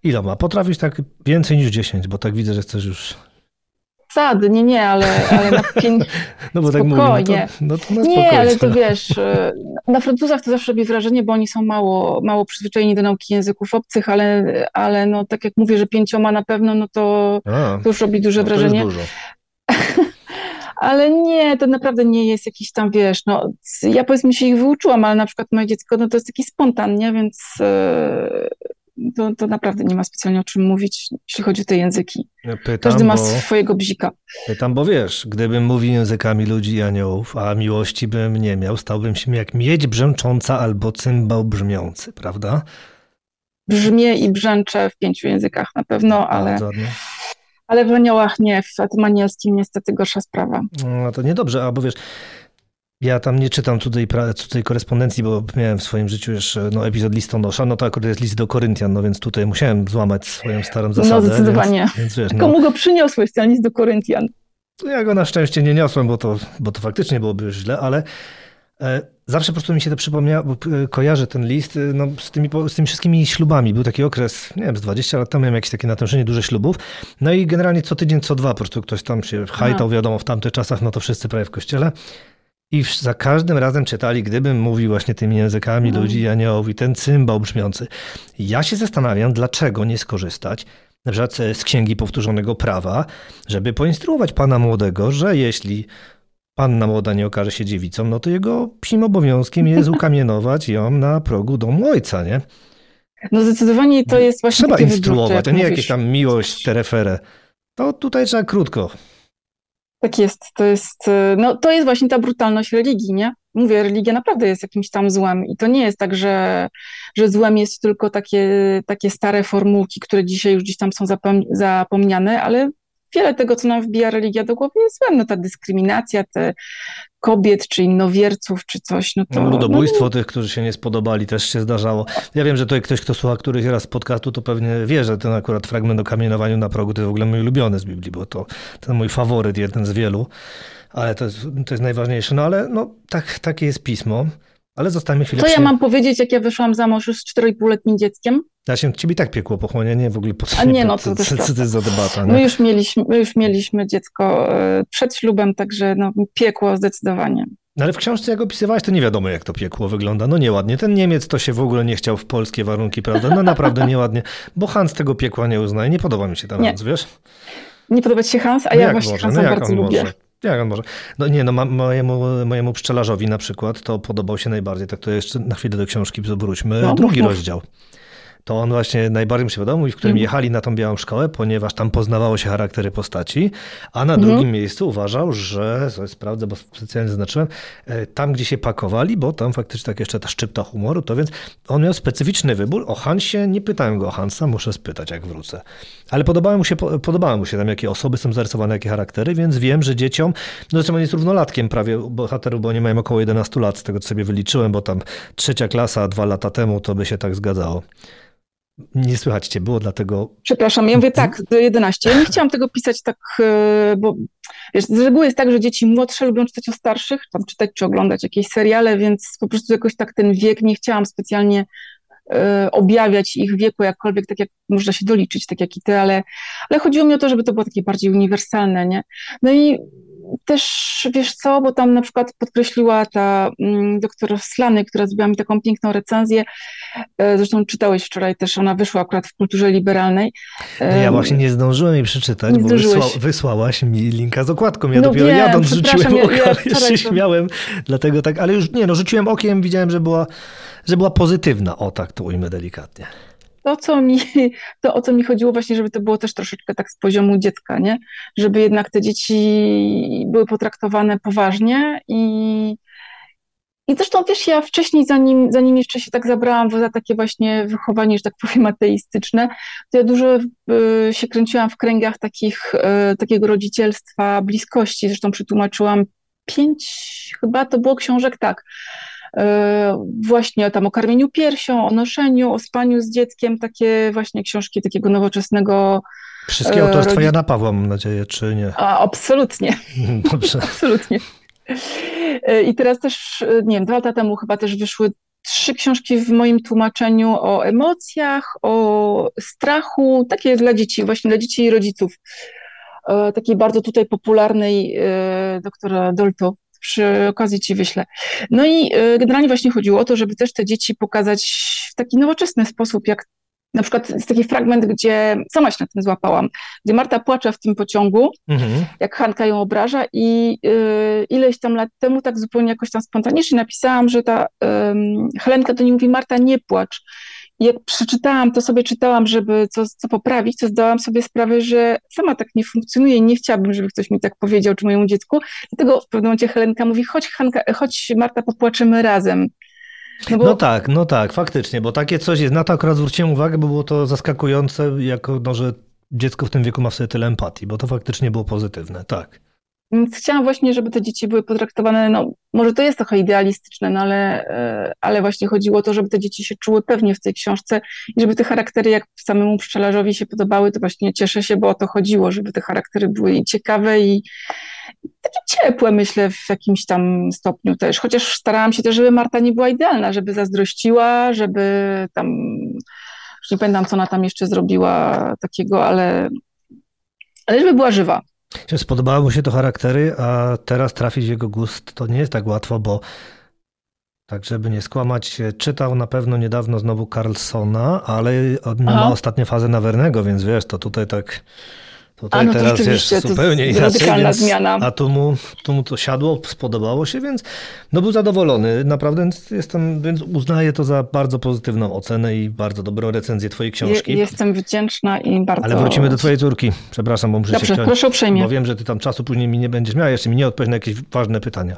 Iloma? Potrafisz tak więcej niż 10, bo tak widzę, że chcesz już Sady, nie, nie, ale, ale na pięć... No bo tak spokojnie. mówię, no to, no to nie, ale to wiesz, y, na Francuzach to zawsze robi wrażenie, bo oni są mało, mało przyzwyczajeni do nauki języków obcych, ale, ale no tak jak mówię, że pięcioma na pewno, no to, A, to już robi duże no wrażenie. To jest dużo. ale nie, to naprawdę nie jest jakiś tam, wiesz, no ja powiedzmy się ich wyuczyłam, ale na przykład moje dziecko, no to jest taki spontan, nie, więc to, to naprawdę nie ma specjalnie o czym mówić, jeśli chodzi o te języki. Pytam, Każdy ma bo, swojego bzika. Pytam, bo wiesz, gdybym mówił językami ludzi i aniołów, a miłości bym nie miał, stałbym się jak miedź brzęcząca albo cymbał brzmiący, prawda? Brzmię i brzęczę w pięciu językach na pewno, ale... Ale w aniołach nie, w tym anielskim niestety gorsza sprawa. No to niedobrze, albo wiesz, ja tam nie czytam cudzej, cudzej korespondencji, bo miałem w swoim życiu jeszcze no, epizod listonosza, no to akurat jest list do Koryntian, no więc tutaj musiałem złamać swoją starą no, zasadę. No zdecydowanie. Więc, więc wiesz, no, Komu go przyniosłeś, ten list do Koryntian? Ja go na szczęście nie niosłem, bo to, bo to faktycznie byłoby źle, ale e, zawsze po prostu mi się to przypomniało, bo e, kojarzę ten list e, no, z, tymi, z tymi wszystkimi ślubami. Był taki okres, nie wiem, z 20 lat temu miałem jakieś takie natężenie duże ślubów. No i generalnie co tydzień, co dwa po prostu ktoś tam się hajtał, wiadomo, w tamtych czasach, no to wszyscy prawie w kościele. I za każdym razem czytali, gdybym mówił właśnie tymi językami no. ludzi aniołów ten cymbał brzmiący. Ja się zastanawiam, dlaczego nie skorzystać na przykład z Księgi Powtórzonego Prawa, żeby poinstruować pana młodego, że jeśli panna młoda nie okaże się dziewicą, no to jego psim obowiązkiem jest ukamienować ją na progu domu ojca, nie? No zdecydowanie to jest właśnie Trzeba instruować, a nie jakieś tam miłość, tereferę. To tutaj trzeba krótko. Tak jest, to jest, y, no, to jest właśnie ta brutalność religii, nie? Mówię, religia naprawdę jest jakimś tam złem i to nie jest tak, że, że złem jest tylko takie, takie stare formułki, które dzisiaj już gdzieś tam są zapomniane, ale wiele tego, co nam wbija religia do głowy jest złem. No ta dyskryminacja, te kobiet, czy innowierców, czy coś. No to, no, ludobójstwo no, tych, którzy się nie spodobali, też się zdarzało. Ja wiem, że tutaj ktoś, kto słucha któryś raz podcastu, to pewnie wie, że ten akurat fragment o kamienowaniu na progu to jest w ogóle mój ulubiony z Biblii, bo to ten mój faworyt, jeden z wielu, ale to jest, to jest najważniejsze. No ale no, tak, takie jest pismo. Ale zostańmy chwilę Co ja mam powiedzieć, jak ja wyszłam za mąż już z 4,5-letnim dzieckiem? Ja się ciebie tak piekło pochłania, nie w ogóle po co, A nie, no to, co, co to jest za debata. My już, mieliśmy, my już mieliśmy dziecko e, przed ślubem, także no, piekło zdecydowanie. No ale w książce, jak opisywałeś, to nie wiadomo, jak to piekło wygląda. No nieładnie. Ten Niemiec to się w ogóle nie chciał w polskie warunki, prawda? No naprawdę nieładnie, bo Hans tego piekła nie uznaje. Nie podoba mi się ten nie. Hans, wiesz? Nie podoba ci się Hans, a no ja właśnie może? Hansa no bardzo lubię. Może? Jak on może? No nie, no mojemu, mojemu pszczelarzowi na przykład to podobał się najbardziej. Tak to jeszcze na chwilę do książki wróćmy. No, Drugi mów, rozdział. To on właśnie najbardziej mi się podobał, w którym Mhm. jechali na tą białą szkołę, ponieważ tam poznawało się charaktery postaci, a na Mhm. drugim miejscu uważał, że, sobie sprawdzę, bo specjalnie zaznaczyłem, e, tam gdzie się pakowali, bo tam faktycznie tak jeszcze ta szczypta humoru, to więc on miał specyficzny wybór. O Hansie nie pytałem go o Hansa, muszę spytać jak wrócę. Ale podobały mu się, po- podobały mu się tam, jakie osoby są zarysowane, jakie charaktery, więc wiem, że dzieciom, no zresztą on jest równolatkiem prawie bohaterów, bo oni mają około 11 lat, z tego co sobie wyliczyłem, bo tam trzecia klasa dwa lata temu to by się tak zgadzało. Nie słychać cię było, dlatego Przepraszam, ja mówię tak, do 11. Ja nie chciałam tego pisać tak, e, bo wiesz, z reguły jest tak, że dzieci młodsze lubią czytać o starszych, tam czytać czy oglądać jakieś seriale, więc po prostu jakoś tak ten wiek nie chciałam specjalnie e, objawiać ich wieku jakkolwiek, tak jak można się doliczyć, tak jak i ty, ale, ale chodziło mi o to, żeby to było takie bardziej uniwersalne, nie? No i też, wiesz co, bo tam na przykład podkreśliła ta mm, doktor Slany, która zrobiła mi taką piękną recenzję, e, zresztą czytałeś wczoraj też, ona wyszła akurat w kulturze liberalnej. No ja Em, właśnie nie zdążyłem jej przeczytać, bo wysła, wysłałaś mi linka z okładką. Ja No dopiero wiem, jadąc rzuciłem ja- ja okiem, wczoraj jeszcze śmiałem, dlatego tak, ale już nie, no rzuciłem okiem, widziałem, że była, że była pozytywna, o tak to ujmę delikatnie. To, co mi, to, o co mi chodziło właśnie, żeby to było też troszeczkę tak z poziomu dziecka, nie? Żeby jednak te dzieci były potraktowane poważnie i, i zresztą wiesz, ja wcześniej, zanim, zanim jeszcze się tak zabrałam za takie właśnie wychowanie, że tak powiem, ateistyczne, to ja dużo y, się kręciłam w kręgach takich, y, takiego rodzicielstwa, bliskości, zresztą przetłumaczyłam pięć, chyba to było książek, tak, właśnie tam o karmieniu piersią, o noszeniu, o spaniu z dzieckiem, takie właśnie książki takiego nowoczesnego, Wszystkie E, autorstwa rodzi- Jana Pawła, mam nadzieję, czy nie? a absolutnie, Dobrze. absolutnie. E, I teraz też, e, nie wiem, dwa lata temu chyba też wyszły trzy książki w moim tłumaczeniu o emocjach, o strachu, takie dla dzieci, właśnie dla dzieci i rodziców. E, Takiej bardzo tutaj popularnej e, doktora Dolto. Przy okazji ci wyślę. No i e, generalnie właśnie chodziło o to, żeby też te dzieci pokazać w taki nowoczesny sposób, jak na przykład jest taki fragment, gdzie sama się na tym złapałam, gdzie Marta płacze w tym pociągu, Mhm. jak Hanka ją obraża i y, ileś tam lat temu tak zupełnie jakoś tam spontanicznie napisałam, że ta ym, Helenka do niej mówi, Marta nie płacz. Jak przeczytałam, to sobie czytałam, żeby co, co poprawić, to zdałam sobie sprawę, że sama tak nie funkcjonuje i nie chciałabym, żeby ktoś mi tak powiedział, czy mojemu dziecku. Dlatego w pewnym momencie Helenka mówi, chodź Hanka, chodź Marta, popłaczemy razem. No bo No tak, no tak, faktycznie, bo takie coś jest. Na to akurat zwróciłem uwagę, bo było to zaskakujące, jako no, że dziecko w tym wieku ma w sobie tyle empatii, bo to faktycznie było pozytywne, tak. Więc chciałam właśnie, żeby te dzieci były potraktowane, no może to jest trochę idealistyczne, no ale, e, ale właśnie chodziło o to, żeby te dzieci się czuły pewnie w tej książce i żeby te charaktery jak samemu pszczelarzowi się podobały, to właśnie cieszę się, bo o to chodziło, żeby te charaktery były i ciekawe i i takie ciepłe, myślę, w jakimś tam stopniu też. Chociaż starałam się też, żeby Marta nie była idealna, żeby zazdrościła, żeby tam, już nie pamiętam, co ona tam jeszcze zrobiła takiego, ale, ale żeby była żywa. Się Spodobały mu się to charaktery, a teraz trafić w jego gust to nie jest tak łatwo, bo tak, żeby nie skłamać, czytał na pewno niedawno znowu Carlsona, ale on ma ostatnią fazę Nawernego, więc wiesz, to tutaj tak. Tutaj A, no to teraz to zupełnie jest inaczej, radykalna więc, zmiana. a tu mu, tu mu to siadło, spodobało się, więc no był zadowolony. Naprawdę jestem, więc uznaję to za bardzo pozytywną ocenę i bardzo dobrą recenzję twojej książki. Je, jestem wdzięczna i bardzo... Ale wrócimy do twojej córki. Przepraszam, bo muszę Dobrze, się wciąć. proszę uprzejmie. Bo wiem, że ty tam czasu później mi nie będziesz miała, jeszcze mi nie odpowiedź na jakieś ważne pytania.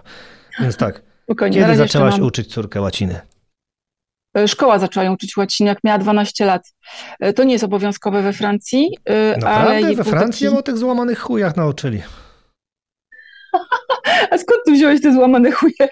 Więc tak, Spokojnie, kiedy zaczęłaś uczyć córkę łaciny? E, Szkoła zaczęła ją uczyć łaciny, jak miała 12 lat. E, To nie jest obowiązkowe we Francji, e, ale Naprawdę? jej We Francji taki... o tych złamanych chujach nauczyli. A skąd tu wziąłeś te złamane chuje?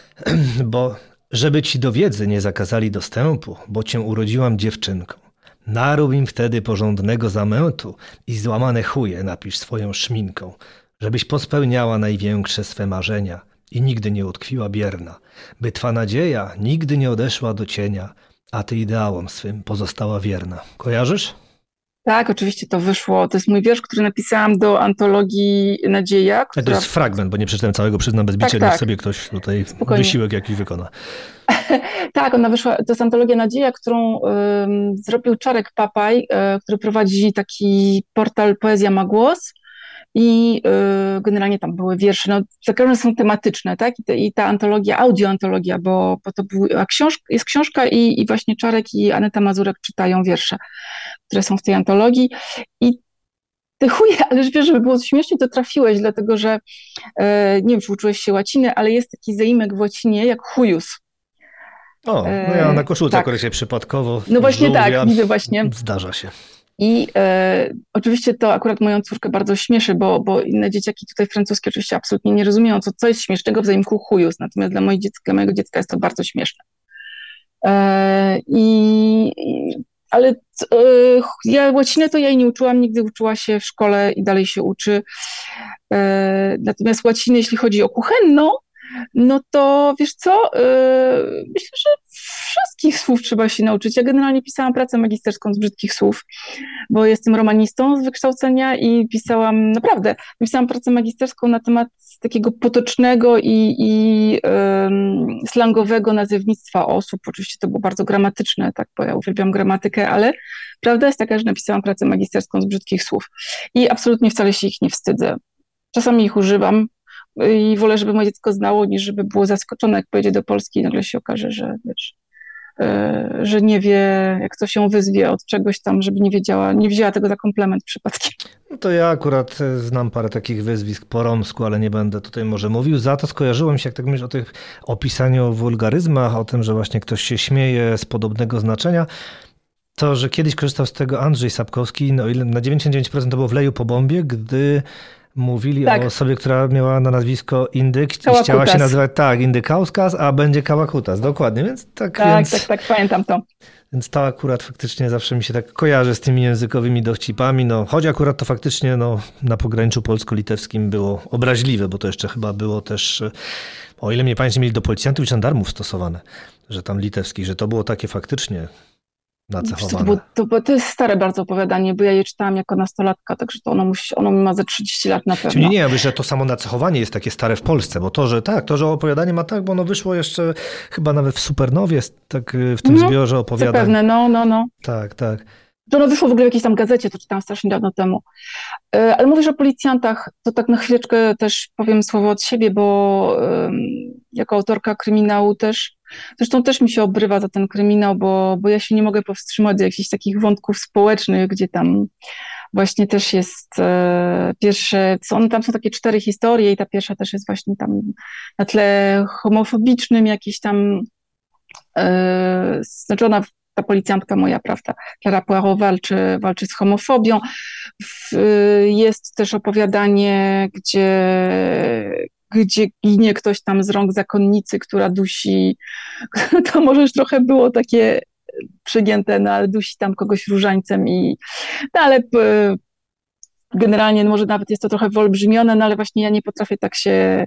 Bo żeby ci do wiedzy nie zakazali dostępu, bo cię urodziłam dziewczynką. Narób im wtedy porządnego zamętu i złamane chuje napisz swoją szminką, żebyś pospełniała największe swe marzenia i nigdy nie utkwiła bierna, by twa nadzieja nigdy nie odeszła do cienia, a ty ideałom swym pozostała wierna. Kojarzysz? Tak, oczywiście to wyszło. To jest mój wiersz, który napisałam do antologii Nadzieja, To która... jest fragment, bo nie przeczytałem całego, przyznam bez bicia, Tak, niech tak. sobie ktoś tutaj Spokojnie. wysiłek jakiś wykona. Tak, ona wyszła, to jest antologia Nadzieja, którą ym, zrobił Czarek Papaj, y, który prowadzi taki portal Poezja ma głos. I y, generalnie tam były wiersze, no za każdym są tematyczne, tak, I, te, i ta antologia, audioantologia, bo, bo to była książka, jest książka i, i właśnie Czarek i Aneta Mazurek czytają wiersze, które są w tej antologii i ty chuje, ale wiesz, żeby było śmiesznie, to trafiłeś, dlatego że e, nie wiem, czy uczyłeś się łaciny, ale jest taki zaimek w łacinie jak chujus. O, no ja na koszulce tak. się przypadkowo. No właśnie tak, widzę właśnie. Zdarza się. I e, oczywiście to akurat moją córkę bardzo śmieszy, bo, bo inne dzieciaki tutaj francuskie oczywiście absolutnie nie rozumieją, co, co jest śmiesznego w zaimku chujus, natomiast dla, dziecka, mojego dziecka jest to bardzo śmieszne. E, i, ale e, ja łacinę to ja jej nie uczyłam, nigdy uczyła się w szkole i dalej się uczy. E, natomiast łaciny, jeśli chodzi o kuchenną, no to wiesz co, yy, myślę, że wszystkich słów trzeba się nauczyć. Ja generalnie pisałam pracę magisterską z brzydkich słów, bo jestem romanistą z wykształcenia i pisałam, naprawdę, pisałam pracę magisterską na temat takiego potocznego i, i yy, slangowego nazewnictwa osób. Oczywiście to było bardzo gramatyczne, tak, bo ja uwielbiam gramatykę, ale prawda jest taka, że napisałam pracę magisterską z brzydkich słów i absolutnie wcale się ich nie wstydzę. Czasami ich używam, i wolę, żeby moje dziecko znało, niż żeby było zaskoczone, jak pojedzie do Polski i nagle się okaże, że wiesz, e, że nie wie, jak coś ją wyzwie od czegoś tam, żeby nie wiedziała, nie wzięła tego za komplement przypadkiem. No to ja akurat e, znam parę takich wyzwisk po romsku, ale nie będę tutaj może mówił. Za to skojarzyło mi się, jak tak myślisz o tych opisaniu wulgaryzmach, o tym, że właśnie ktoś się śmieje z podobnego znaczenia, to, że kiedyś korzystał z tego Andrzej Sapkowski, no na 99% to było w leju po bombie, gdy Mówili tak. o osobie, która miała na nazwisko Indyk i chciała się nazywać tak, Indykauskas, a będzie Kałakutas, dokładnie, więc tak Tak, więc, tak, tak, pamiętam to. Więc to akurat faktycznie zawsze mi się tak kojarzy z tymi językowymi dowcipami, no choć akurat to faktycznie no, na pograniczu polsko-litewskim było obraźliwe, bo to jeszcze chyba było też, o ile mnie pamięć mieli do policjantów i żandarmów stosowane, że tam litewskich, że to było takie faktycznie nacechowane. To, to, to, to jest stare bardzo opowiadanie, bo ja je czytałam jako nastolatka, także to ono, musi, ono ma ze 30 lat na pewno. Nie, nie, wiesz, że to samo nacechowanie jest takie stare w Polsce, bo to, że tak, to, że opowiadanie ma tak, bo ono wyszło jeszcze chyba nawet w Supernowie, tak w tym no, zbiorze opowiadań. Zapewne, no, no, no. Tak, tak. To ono wyszło w ogóle w jakiejś tam gazecie, to czytałam strasznie dawno temu. E, ale mówisz o policjantach, to tak na chwileczkę też powiem słowo od siebie, bo jako autorka kryminału też, zresztą też mi się obrywa za ten kryminał, bo, bo ja się nie mogę powstrzymać do jakichś takich wątków społecznych, gdzie tam właśnie też jest e, pierwsze, one tam są takie cztery historie i ta pierwsza też jest właśnie tam na tle homofobicznym, jakieś tam, e, znaczy ona ta policjantka moja, prawda, Clara Poirot walczy, walczy z homofobią. Jest też opowiadanie, gdzie, gdzie ginie ktoś tam z rąk zakonnicy, która dusi, to może już trochę było takie przygięte, no ale dusi tam kogoś różańcem i, no ale generalnie może nawet jest to trochę wyolbrzymione, no ale właśnie ja nie potrafię tak się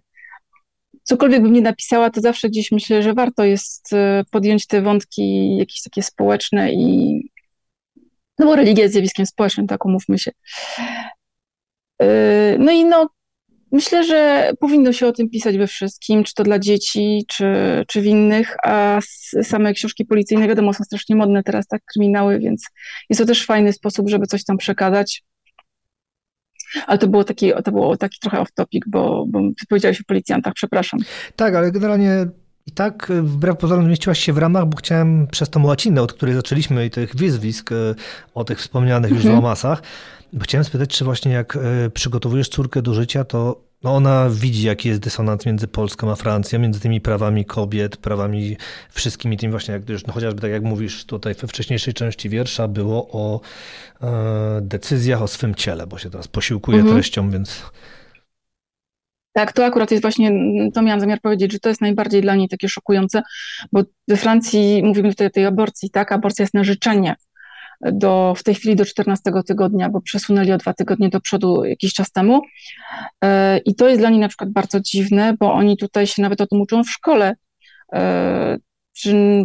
cokolwiek bym nie napisała, to zawsze gdzieś myślę, że warto jest e, podjąć te wątki jakieś takie społeczne i no bo religia jest zjawiskiem społecznym, tak umówmy się. E, no i no, myślę, że powinno się o tym pisać we wszystkim, czy to dla dzieci, czy, czy w innych, a same książki policyjne, wiadomo, są strasznie modne teraz, tak, kryminały, więc jest to też fajny sposób, żeby coś tam przekazać. Ale to było taki, to było taki trochę off-topic, bo, bo powiedziałeś o policjantach, przepraszam. Tak, ale generalnie i tak wbrew pozorom zmieściłaś się w ramach, bo chciałem przez tą łacinę, od której zaczęliśmy i tych wyzwisk, e, o tych wspomnianych już mhm. złamasach, chciałem spytać, czy właśnie jak e, przygotowujesz córkę do życia, to no ona widzi, jaki jest dysonans między Polską a Francją, między tymi prawami kobiet, prawami wszystkimi tymi właśnie, jak już, no chociażby tak jak mówisz tutaj we wcześniejszej części wiersza, było o e, decyzjach o swym ciele, bo się teraz posiłkuje mhm. treścią, więc... Tak, to akurat jest właśnie, to miałam zamiar powiedzieć, że to jest najbardziej dla niej takie szokujące, bo we Francji mówimy tutaj o tej aborcji, tak, aborcja jest na życzenie, do, w tej chwili do 14 tygodnia, bo przesunęli o dwa tygodnie do przodu jakiś czas temu. E, I to jest dla nich na przykład bardzo dziwne, bo oni tutaj się nawet o tym uczą w szkole. E,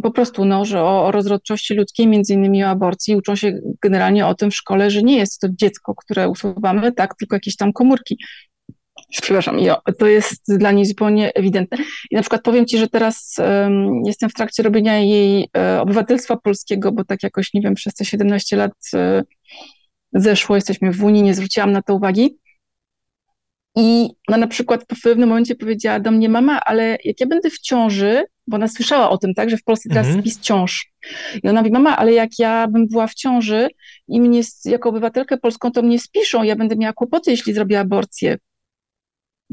po prostu, no, że o, o rozrodczości ludzkiej, między innymi o aborcji, uczą się generalnie o tym w szkole, że nie jest to dziecko, które usuwamy, tak, tylko jakieś tam komórki przepraszam, to jest dla niej zupełnie ewidentne. I na przykład powiem Ci, że teraz um, jestem w trakcie robienia jej e, obywatelstwa polskiego, bo tak jakoś, nie wiem, przez te 17 lat e, zeszło, jesteśmy w Unii, nie zwróciłam na to uwagi. I ona na przykład w pewnym momencie powiedziała do mnie, mama, ale jak ja będę w ciąży, bo ona słyszała o tym, tak, że w Polsce teraz mhm. spis ciąż. I ona mówi, mama, ale jak ja bym była w ciąży i mnie jako obywatelkę polską to mnie spiszą, ja będę miała kłopoty, jeśli zrobię aborcję.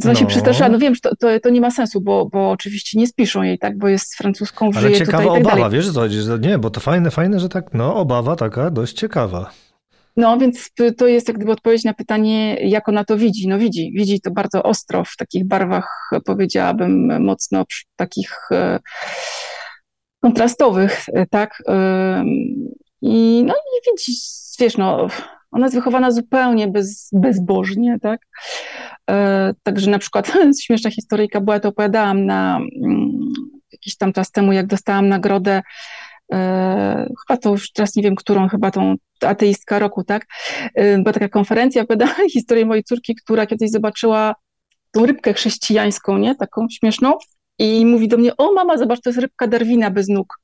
No. się przestraszyła, no wiem, że to, to, to, nie ma sensu, bo, bo oczywiście nie spiszą jej, tak, bo jest francuską, Ale żyje ciekawa tutaj i tak obawa, wiesz, co, nie, bo to fajne, fajne, że tak, no obawa taka dość ciekawa. No, więc to jest jak gdyby odpowiedź na pytanie, jak ona to widzi. No widzi, widzi to bardzo ostro, w takich barwach, powiedziałabym, mocno takich e, kontrastowych, e, tak. I no i widzi, wiesz, no, ona jest wychowana zupełnie bez, bezbożnie, tak. E, także na przykład śmieszna historyjka była, to opowiadałam na mm, jakiś tam czas temu, jak dostałam nagrodę chyba to już teraz nie wiem, którą, chyba tą ateistka roku, tak? Była taka konferencja, opowiadała historię mojej córki, która kiedyś zobaczyła tą rybkę chrześcijańską, nie? Taką śmieszną i mówi do mnie, o mama, zobacz, to jest rybka Darwina bez nóg.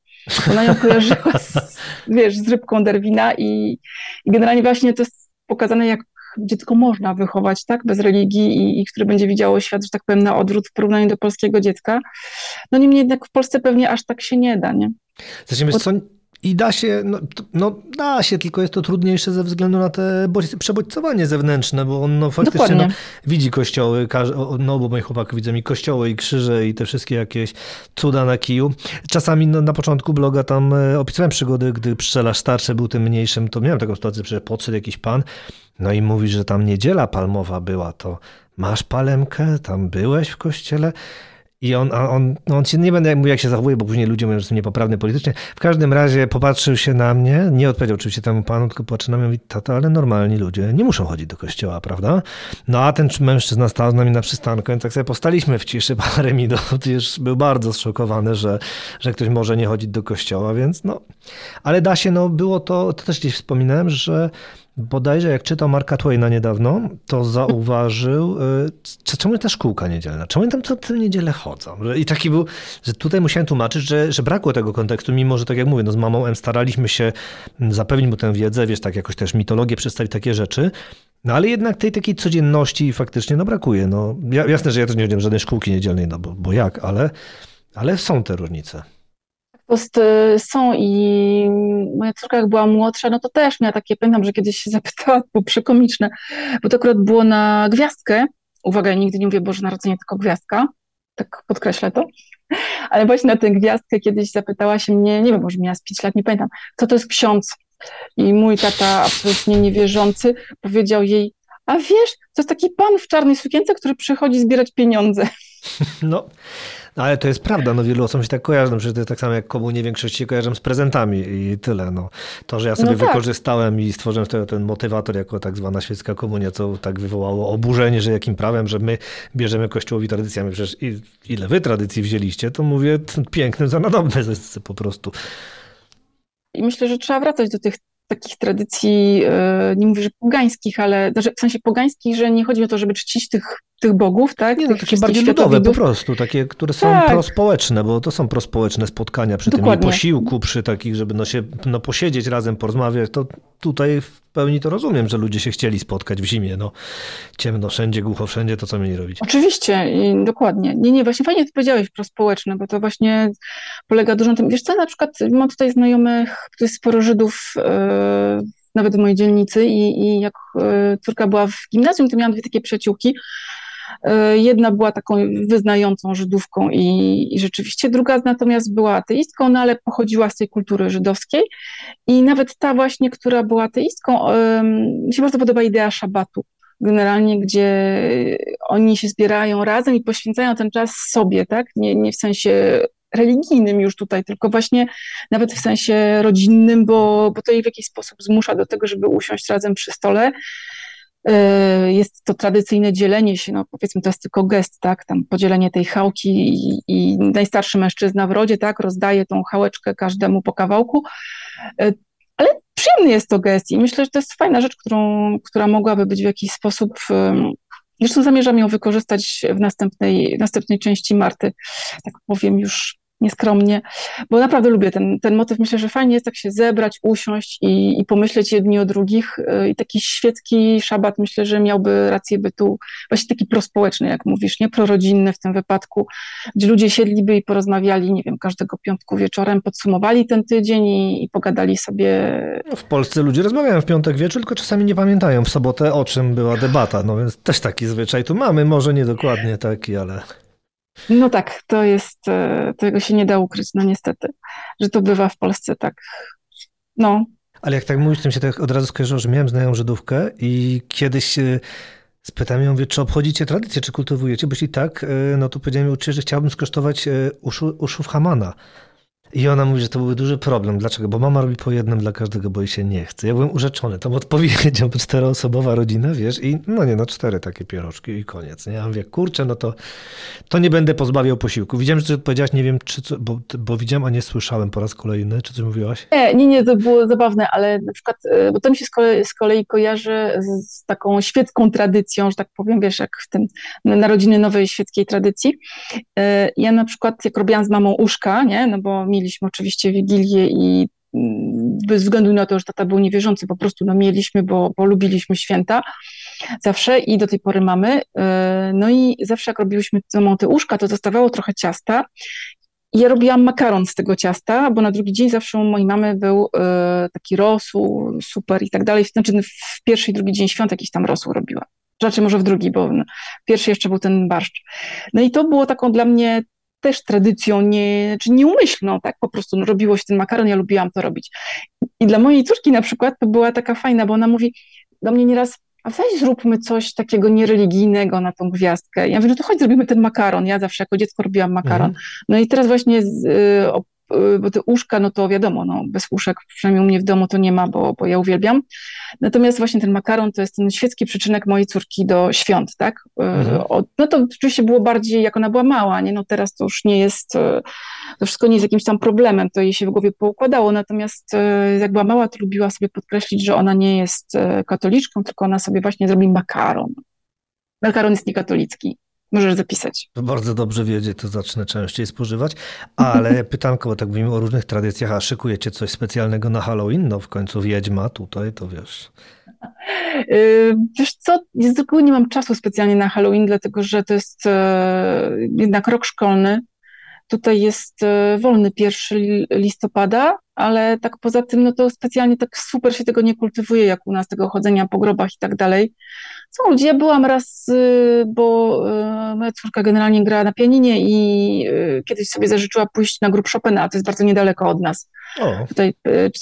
Ona ją kojarzyła z, wiesz, z rybką Darwina i, i generalnie właśnie to jest pokazane, jak dziecko można wychować, tak, bez religii i, i które będzie widziało świat, że tak powiem, na odwrót w porównaniu do polskiego dziecka. No niemniej jednak w Polsce pewnie aż tak się nie da, nie? Zresztą, Bo... co, i da się, no, no, da się, tylko jest to trudniejsze ze względu na te przebodźcowanie zewnętrzne, bo on no, faktycznie no, widzi kościoły, no bo moi chłopak widzą i kościoły, i krzyże, i te wszystkie jakieś cuda na kiju. Czasami no, na początku bloga tam e, opisywałem przygody, gdy pszczelarz starszy był tym mniejszym, to miałem taką sytuację, że podszedł jakiś pan, no i mówi, że tam niedziela palmowa była, to masz palemkę, tam byłeś w kościele? I on, on, no on się nie będę mówił, jak się zachowuje, bo później ludzie mówią, że jestem niepoprawny politycznie. W każdym razie popatrzył się na mnie, nie odpowiedział oczywiście temu panu, tylko patrzy na mnie i mówi, tata, ale normalni ludzie nie muszą chodzić do kościoła, prawda? No a ten mężczyzna stał z nami na przystanku, więc tak sobie postaliśmy w ciszy parę minut. Już był bardzo zszokowany, że, że ktoś może nie chodzić do kościoła, więc no. Ale da się, no było to, to też gdzieś wspominałem, że Bodajże jak czytał Marka Twaina niedawno, to zauważył, y, czemu ta szkółka niedzielna, czemu tam co tę niedzielę chodzą. I taki był, że tutaj musiałem tłumaczyć, że, że brakło tego kontekstu, mimo że tak jak mówię, no z mamą M staraliśmy się zapewnić mu tę wiedzę, wiesz, tak jakoś też mitologię przedstawić, takie rzeczy, no ale jednak tej takiej codzienności faktycznie no brakuje. No, jasne, że ja też nie wiem żadnej szkółki niedzielnej, no bo, bo jak, ale, ale są te różnice prostu są i moja córka jak była młodsza, no to też miała takie, pamiętam, że kiedyś się zapytała, było przekomiczne, bo to akurat było na gwiazdkę, uwaga, ja nigdy nie mówię Boże Narodzenie, tylko gwiazdka, tak podkreślę to, ale właśnie na tę gwiazdkę kiedyś zapytała się mnie, nie wiem, może miała z 5 lat, nie pamiętam, co to jest ksiądz. I mój tata absolutnie niewierzący powiedział jej, a wiesz, to jest taki pan w czarnej sukience, który przychodzi zbierać pieniądze. No, no ale to jest prawda, no wielu osób się tak kojarzy, no przecież to jest tak samo jak komunie większość się kojarzą z prezentami i tyle. No. To, że ja sobie no tak. wykorzystałem i stworzyłem sobie ten motywator jako tak zwana świecka komunia, co tak wywołało oburzenie, że jakim prawem, że my bierzemy kościołowi tradycjami. Przecież ile wy tradycji wzięliście, to mówię pięknym za nadobne po prostu. I myślę, że trzeba wracać do tych takich tradycji, e, nie mówię, że pogańskich, ale w sensie pogańskich, że nie chodzi o to, żeby czcić tych tych bogów, tak? Nie, no, takie bardziej ludowe po prostu, takie, które są tak. prospołeczne, bo to są prospołeczne spotkania przy Dokładnie. tym posiłku, przy takich, żeby no się no, posiedzieć razem, porozmawiać, to tutaj w pełni to rozumiem, że ludzie się chcieli spotkać w zimie, no ciemno wszędzie, głucho wszędzie, to co mieli robić? Oczywiście, i dokładnie. Nie, nie, właśnie fajnie to powiedziałeś, prospołeczne, bo to właśnie polega dużo na tym, wiesz co, na przykład mam tutaj znajomych, tu jest sporo Żydów, yy, nawet w mojej dzielnicy i, i jak yy, córka była w gimnazjum, to miałam dwie takie przyjaciółki, E, jedna była taką wyznającą Żydówką i, i, rzeczywiście druga natomiast była ateistką, no ale pochodziła z tej kultury żydowskiej. I nawet ta właśnie, która była ateistką, mi się bardzo podoba idea szabatu. Generalnie, gdzie oni się zbierają razem i poświęcają ten czas sobie, tak? Nie, nie w sensie religijnym już tutaj, tylko właśnie nawet w sensie rodzinnym, bo, bo to jej w jakiś sposób zmusza do tego, żeby usiąść razem przy stole. E, jest to tradycyjne dzielenie się, no powiedzmy to jest tylko gest, tak, tam podzielenie tej chałki i, i najstarszy mężczyzna w rodzie, tak, rozdaje tą chałeczkę każdemu po kawałku, e, ale przyjemny jest to gest i myślę, że to jest fajna rzecz, którą, która mogłaby być w jakiś sposób, zresztą zamierzam ją wykorzystać w następnej, następnej części Marty, tak powiem już nieskromnie, bo naprawdę lubię ten, ten motyw. Myślę, że fajnie jest tak się zebrać, usiąść i, i pomyśleć jedni o drugich. Y, I taki świecki szabat myślę, że miałby rację bytu, właśnie taki prospołeczny, jak mówisz, nie prorodzinny w tym wypadku, gdzie ludzie siedliby i porozmawiali, nie wiem, każdego piątku wieczorem, podsumowali ten tydzień i, i pogadali sobie. No, w Polsce ludzie rozmawiają w piątek wieczór, tylko czasami nie pamiętają w sobotę, o czym była debata. No więc też taki zwyczaj tu mamy, może nie dokładnie taki, ale. No tak, to jest, e, tego się nie da ukryć, no niestety, że to bywa w Polsce tak, no. Ale jak tak mówisz, to mi się tak od razu skojarzyło, że miałem znajomą Żydówkę i kiedyś e, spytałem ją, mówię, czy obchodzicie tradycję, czy kultywujecie, bo jeśli tak, e, no to powiedziałem jej że chciałbym skosztować uszu, uszów Hamana. I ona mówi, że to byłby duży problem. Dlaczego? Bo mama robi po jednym dla każdego, bo jej się nie chce. Ja byłem urzeczony. Tam odpowiedział, czteroosobowa rodzina, wiesz, i no nie, no cztery takie pierożki i koniec. Nie? Ja mówię, kurczę, no to, to nie będę pozbawiał posiłku. Widziałem, że coś odpowiedziałaś, nie wiem, czy co, bo, bo widziałem, a nie słyszałem po raz kolejny. Czy coś mówiłaś? Nie, nie, nie, to było zabawne, ale na przykład, e, bo to mi się z kolei, z kolei kojarzy z, z taką świecką tradycją, że tak powiem, wiesz, jak w tym narodziny nowej świeckiej tradycji. E, ja na przykład, jak robiłam z mamą uszka, nie, no bo mieli mieliśmy oczywiście Wigilię i mm, bez względu na to, że tata był niewierzący, po prostu no mieliśmy, bo, bo lubiliśmy święta zawsze i do tej pory mamy. E, no i zawsze jak robiłyśmy te łóżka, to zostawało trochę ciasta ja robiłam makaron z tego ciasta, bo na drugi dzień zawsze u mojej mamy był e, taki rosół, super i tak dalej. Znaczy w pierwszy i drugi dzień świąt jakiś tam rosół robiła. Raczej może w drugi, bo pierwszy jeszcze był ten barszcz. No i to było taką dla mnie też tradycją, nie, czy nieumyślną, tak? Po prostu no, robiło się ten makaron, ja lubiłam to robić. I dla mojej córki na przykład to była taka fajna, bo ona mówi do mnie nieraz, a weź zróbmy coś takiego niereligijnego na tą gwiazdkę. Ja mówię, no to chodź zrobimy ten makaron. Ja zawsze jako dziecko robiłam makaron. Mhm. No i teraz właśnie z, y, bo te łóżka, no to wiadomo, no, bez łóżek, przynajmniej u mnie w domu to nie ma, bo, bo ja uwielbiam. Natomiast właśnie ten makaron to jest ten świecki przyczynek mojej córki do świąt, tak? Y, mhm. no to oczywiście było bardziej, jak ona była mała, nie? No teraz to już nie jest, y, to wszystko nie jest jakimś tam problemem, to jej się w głowie poukładało, natomiast jak była mała, to lubiła sobie podkreślić, że ona nie jest katoliczką, tylko ona sobie właśnie zrobi makaron. Makaron jest niekatolicki. Możesz zapisać. Bardzo dobrze wiedzieć, to zacznę częściej spożywać. Ale pytanko, bo tak mówimy o różnych tradycjach, a szykujecie coś specjalnego na Halloween? No w końcu wiedźma tutaj, to wiesz. Y, wiesz co, z reguły nie mam czasu specjalnie na Halloween, dlatego że to jest e, jednak rok szkolny. Tutaj jest e, wolny 1 listopada, ale tak poza tym, no to specjalnie tak super się tego nie kultywuje, jak u nas, tego chodzenia po grobach i tak dalej. Są ludzie, ja byłam raz, y, bo y, moja córka generalnie gra na pianinie i y, kiedyś sobie zażyczyła pójść na grup Chopina, a to jest bardzo niedaleko od nas. O. Tutaj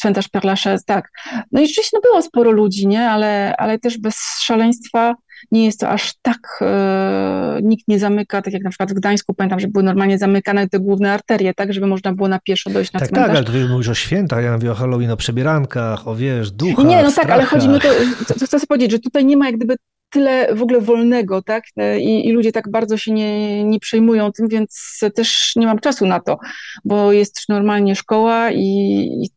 cmentarz Père Lachaise, tak. No i rzeczywiście no było sporo ludzi, nie, ale, ale też bez szaleństwa nie jest to aż tak, e, nikt nie zamyka, tak jak na przykład w Gdańsku, pamiętam, że były normalnie zamykane te główne arterie, tak, żeby można było na pieszo dojść na tak, cmentarz. Tak, ale ty mówisz o świętach, ja mówię o Halloween, o przebierankach, o wiesz, duchach, Nie, no strachach. tak, ale chodzi mi o to, co chcę powiedzieć, że tutaj nie ma jak gdyby tyle w ogóle wolnego, tak? I, I, ludzie tak bardzo się nie, nie przejmują tym, więc też nie mam czasu na to, bo jest normalnie szkoła i, i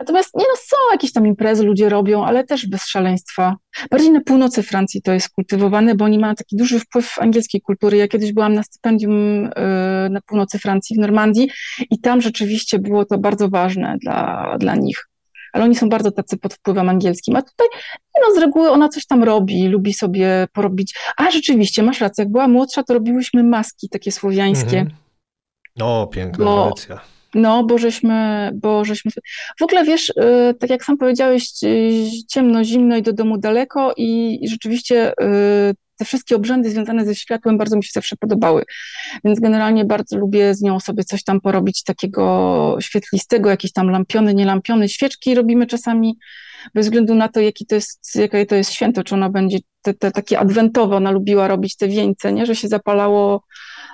Natomiast nie no, są jakieś tam imprezy, ludzie robią, ale też bez szaleństwa. Bardziej na północy Francji to jest kultywowane, bo oni mają taki duży wpływ angielskiej kultury. Ja kiedyś byłam na stypendium y, na północy Francji, w Normandii i tam rzeczywiście było to bardzo ważne dla, dla nich ale oni są bardzo tacy pod wpływem angielskim. A tutaj, no z reguły ona coś tam robi, lubi sobie porobić. A rzeczywiście, masz rację, jak była młodsza, to robiłyśmy maski takie słowiańskie. Mhm. O, piękna bo. No, bo żeśmy, bo żeśmy. W ogóle wiesz, y, tak jak sam powiedziałeś, y, ciemno, zimno i do domu daleko, i, i rzeczywiście y, te wszystkie obrzędy związane ze światłem bardzo mi się zawsze podobały. Więc generalnie bardzo lubię z nią sobie coś tam porobić takiego świetlistego, jakieś tam lampiony, nielampiony, świeczki robimy czasami bez względu na to, jaki to jest, jakie to jest święto, czy ono będzie te, te takie adwentowe, ona lubiła robić te wieńce, nie? że się zapalało,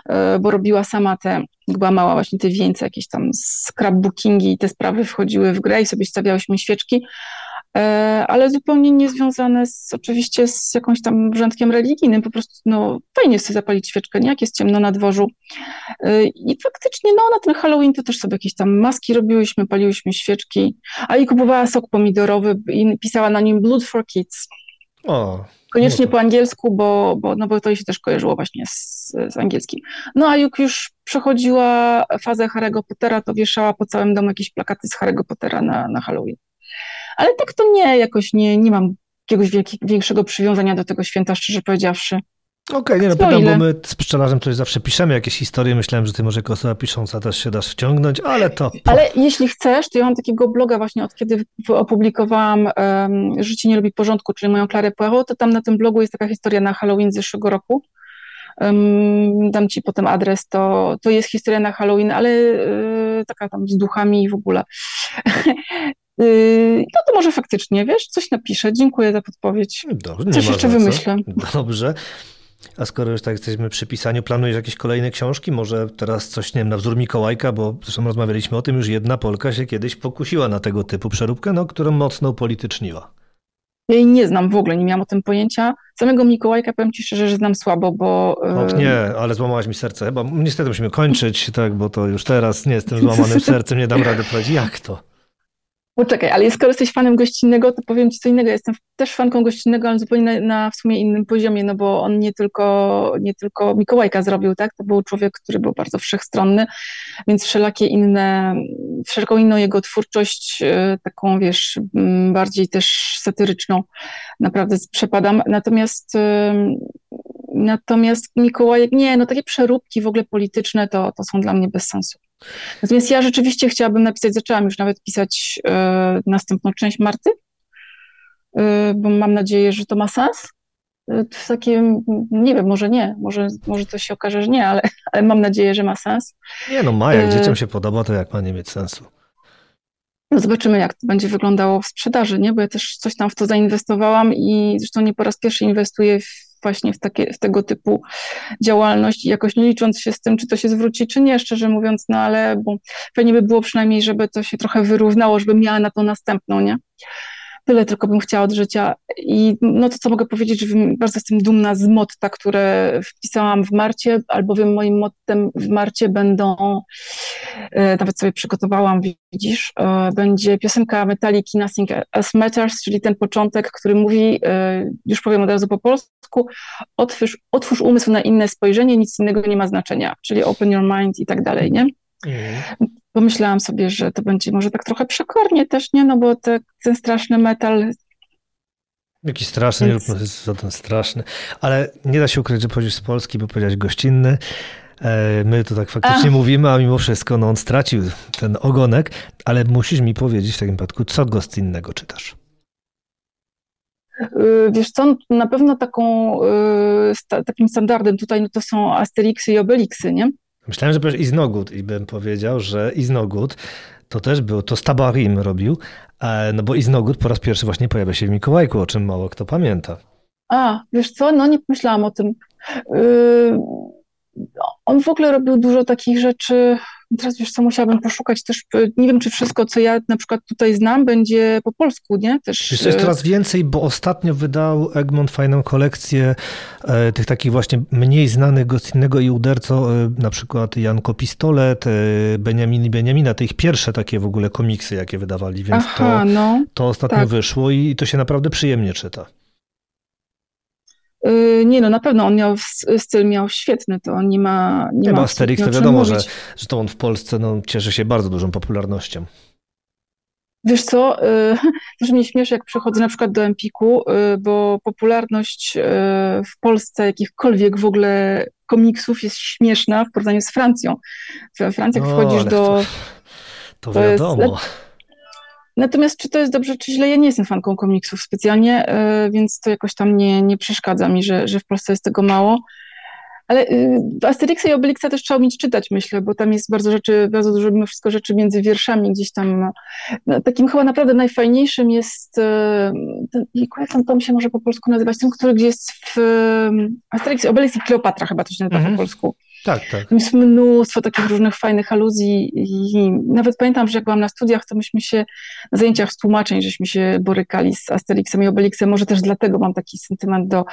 e, bo robiła sama te, była mała właśnie te wieńce, jakieś tam scrapbookingi i te sprawy wchodziły w grę i sobie stawiałyśmy świeczki, ale zupełnie niezwiązane z, oczywiście z jakąś tam brzędkiem religijnym, po prostu no, fajnie jest sobie zapalić świeczkę, nie? jak jest ciemno na dworzu. E, I faktycznie no, na ten Halloween to też sobie jakieś tam maski robiłyśmy, paliłyśmy świeczki, a i kupowała sok pomidorowy i pisała na nim Blood for Kids. O, Koniecznie no po angielsku, bo, bo, no bo to się też kojarzyło właśnie z, z angielskim. No a jak już przechodziła fazę Harry'ego Pottera, to wieszała po całym domu jakieś plakaty z Harry'ego Pottera na, na Halloween. Ale tak to nie, jakoś nie, nie mam jakiegoś wielki, większego przywiązania do tego święta, szczerze powiedziawszy. Okej, okay, nie no, pytam, bo my z pszczelarzem coś zawsze piszemy, jakieś historie. Myślałem, że ty może jako osoba pisząca też się dasz wciągnąć, ale to... Ale jeśli chcesz, to ja mam takiego bloga właśnie od kiedy opublikowałam um, Życie nie lubi porządku, czyli moją Klarę Poirot, to tam na tym blogu jest taka historia na Halloween z zeszłego roku. Um, dam ci potem adres, to, to jest historia na Halloween, ale yy, taka tam z duchami i w ogóle. Yy, no to może faktycznie, wiesz, coś napiszę. Dziękuję za podpowiedź. Dobrze, coś jeszcze wymyślę. Dobrze. A skoro już tak jesteśmy przy pisaniu, planujesz jakieś kolejne książki? Może teraz coś, nie wiem, na wzór Mikołajka, bo zresztą rozmawialiśmy o tym, już jedna Polka się kiedyś pokusiła na tego typu przeróbkę, no, którą mocno upolityczniła. Ja jej nie znam w ogóle, nie miałam o tym pojęcia. Samego Mikołajka powiem ci szczerze, że znam słabo, bo... Och nie, ale złamałaś mi serce. Chyba niestety musimy kończyć, tak, bo to już teraz nie jestem złamanym sercem, nie dam rady powiedzieć, jak to? Poczekaj, ale skoro jesteś fanem gościnnego, to powiem ci co innego. Jestem też fanką gościnnego, ale zupełnie na, na, w sumie innym poziomie, no bo on nie tylko, nie tylko Mikołajka zrobił, tak? To był człowiek, który był bardzo wszechstronny, więc wszelakie inne, wszelką inną jego twórczość, e, taką wiesz, bardziej też satyryczną, naprawdę przepadam. Natomiast Natomiast Mikołajek, nie, no takie przeróbki w ogóle polityczne to, to są dla mnie bez sensu. Natomiast ja rzeczywiście chciałabym napisać, zaczęłam już nawet pisać e, następną część Marty, e, bo mam nadzieję, że to ma sens. E, to takie, nie wiem, może nie, może, może to się okaże, że nie, ale, ale mam nadzieję, że ma sens. Nie no ma, jak e, dzieciom się podoba, to jak ma nie mieć sensu. No zobaczymy, jak to będzie wyglądało w sprzedaży, nie? Bo ja też coś tam w to zainwestowałam i zresztą nie po raz pierwszy inwestuję w właśnie w, takie, w tego typu działalność, jakoś nie licząc się z tym, czy to się zwróci, czy nie, szczerze mówiąc, no ale bo fajnie by było przynajmniej, żeby to się trochę wyrównało, żeby miała na to następną, nie? Tyle tylko bym chciała od życia. I no to, co mogę powiedzieć, że bardzo jestem dumna z motta, które wpisałam w marcie, albowiem moim mottem w marcie będą, e, nawet sobie przygotowałam, widzisz, e, będzie piosenka Metallica Nothing As Matters, czyli ten początek, który mówi, e, już powiem od razu po polsku, otwórz, otwórz umysł na inne spojrzenie, nic innego nie ma znaczenia, czyli open your mind i tak dalej, nie? Mhm pomyślałam sobie, że to będzie może tak trochę przekornie też, nie? No bo te, ten straszny metal. Jaki straszny, Więc... nie za ten straszny. Ale nie da się ukryć, że pochodzisz z Polski, bo powiedziałeś gościnny. E, my to tak faktycznie Ach. mówimy, a mimo wszystko no, on stracił ten ogonek, ale musisz mi powiedzieć w takim przypadku, co gościnnego czytasz? Y, wiesz co, na pewno taką, y, takim standardem tutaj no to są Asterixy i Obelixy, nie? Myślałem, że powiesz Iznogut i bym powiedział, że Iznogut to też był, to Stabarim robił, e, no bo Iznogut po raz pierwszy właśnie pojawia się w Mikołajku, o czym mało kto pamięta. A, wiesz co, no nie myślałam o tym. Yy, on w ogóle robił dużo takich rzeczy, Teraz wiesz co, musiałabym poszukać też, e, nie wiem czy wszystko, co ja na przykład tutaj znam, będzie po polsku, nie? Też... Wiesz, jest e, coraz więcej, bo ostatnio wydał Egmont fajną kolekcję e, tych takich właśnie mniej znanych gościnnego i uderco, na przykład Janko Pistolet, Beniamin i Beniamina, to ich pierwsze takie w ogóle komiksy, jakie wydawali, więc Aha, to, no, to ostatnio tak. wyszło i to się naprawdę przyjemnie czyta. Yy, nie no, na pewno on miał, styl miał świetny, to nie ma Nie, nie ma Asterix to wiadomo, że, że to on w Polsce no, cieszy się bardzo dużą popularnością. Wiesz co, yy, mnie śmieszy, jak przychodzę na przykład do Empiku, yy, bo popularność w Polsce jakichkolwiek w ogóle komiksów jest śmieszna w porównaniu z Francją. W Francji, jak no, wchodzisz do... To, to wiadomo. Jest, Natomiast czy to jest dobrze, czy źle, ja nie jestem fanką komiksów specjalnie, e, więc to jakoś tam nie, nie przeszkadza mi, że, że w Polsce jest tego mało. Ale y, Asterixa i Obelixa też trzeba umieć czytać, myślę, bo tam jest bardzo rzeczy, bardzo dużo mimo wszystko rzeczy między wierszami gdzieś tam. No, takim chyba naprawdę najfajniejszym jest, e, ten, jak ten tom się może po polsku nazywać, ten, który gdzie jest w Asterix, Obelix i Kleopatra chyba to się nazywa mhm. po polsku. Tak, tak. Tam jest mnóstwo takich różnych fajnych aluzji i nawet pamiętam, że jak byłam na studiach, to myśmy się na zajęciach z tłumaczeń, żeśmy się borykali z Asterixem i Obelixem. Może też dlatego mam taki sentyment do,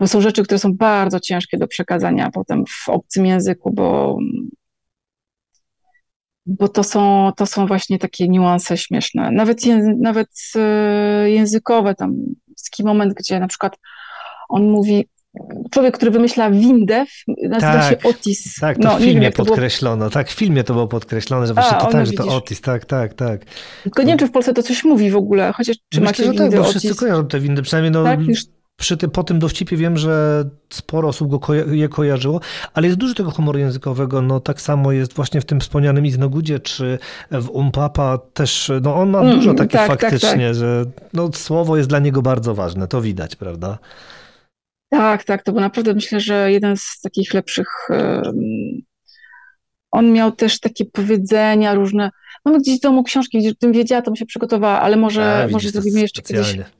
bo są rzeczy, które są bardzo ciężkie do przekazania potem w obcym języku, bo bo to są, to są właśnie takie niuanse śmieszne. Nawet, nawet e, językowe, tam taki moment, gdzie na przykład on mówi człowiek, który wymyśla windę, nazywa Tak, się Otis. Tak, to no, w wiem, filmie jak to było. podkreślono. Tak, w filmie to było podkreślone, że właśnie A, to tak, że to. Otis, tak, tak, tak. Tylko nie wiem, czy w Polsce to coś mówi w ogóle, chociaż czy Myślę, macie że tak, bo Otis? wszyscy kojarzą te windy, przynajmniej no, Tak, już przy tym, po tym dowcipie wiem, że sporo osób go koja- je kojarzyło, ale jest dużo tego humoru językowego, no tak samo jest właśnie w tym wspomnianym Iznogudzie, czy w Umpapa też, no on ma Mm, dużo takich tak, tak, faktycznie, że no, słowo jest dla niego bardzo ważne, to widać, prawda? Tak, tak, to był naprawdę myślę, że jeden z takich lepszych. On miał też takie powiedzenia różne. Mamy gdzieś w domu książki, gdzie tym wiedziała, to bym się przygotowała, ale może, A, może zrobimy jeszcze kiedyś. specjalnie.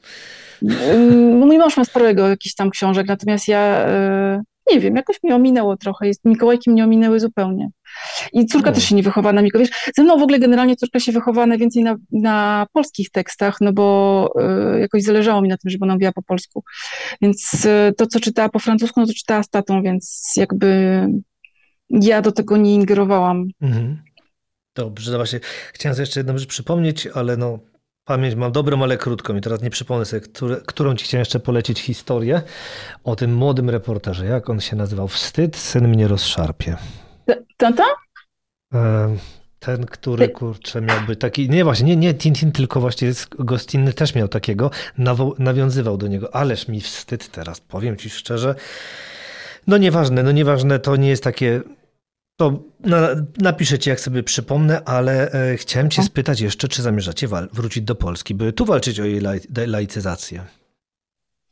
Ym, No mój mąż ma sporo jego jakichś tam książek, natomiast ja e, nie wiem, jakoś mnie ominęło trochę. Jest, Mikołajki mnie ominęły zupełnie. I córka O. też się nie wychowała na Mikołaj. Wiesz, ze mną w ogóle generalnie córka się wychowała najwięcej na, na polskich tekstach, no bo e, jakoś zależało mi na tym, żeby ona mówiła po polsku. Więc e, to, co czytała po francusku, no to czytała z tatą, więc jakby ja do tego nie ingerowałam. Mhm. Dobrze, no właśnie chciałem sobie jeszcze jedną rzecz przypomnieć, ale no pamięć mam dobrą, ale krótką i teraz nie przypomnę sobie, które, którą ci chciałem jeszcze polecić historię o tym młodym reporterze. Jak on się nazywał? Wstyd, syn mnie rozszarpie. Tata? Em, Ten, który kurczę miał być taki, nie właśnie, nie, nie Tintin, tylko właśnie Gostinny też miał takiego, nawo- nawiązywał do niego, ależ mi wstyd teraz, powiem ci szczerze. No nieważne, no nieważne, to nie jest takie, to na, napiszę ci jak sobie przypomnę, ale e, chciałem cię O. spytać jeszcze, czy zamierzacie wrócić do Polski, by tu walczyć o jej laicyzację.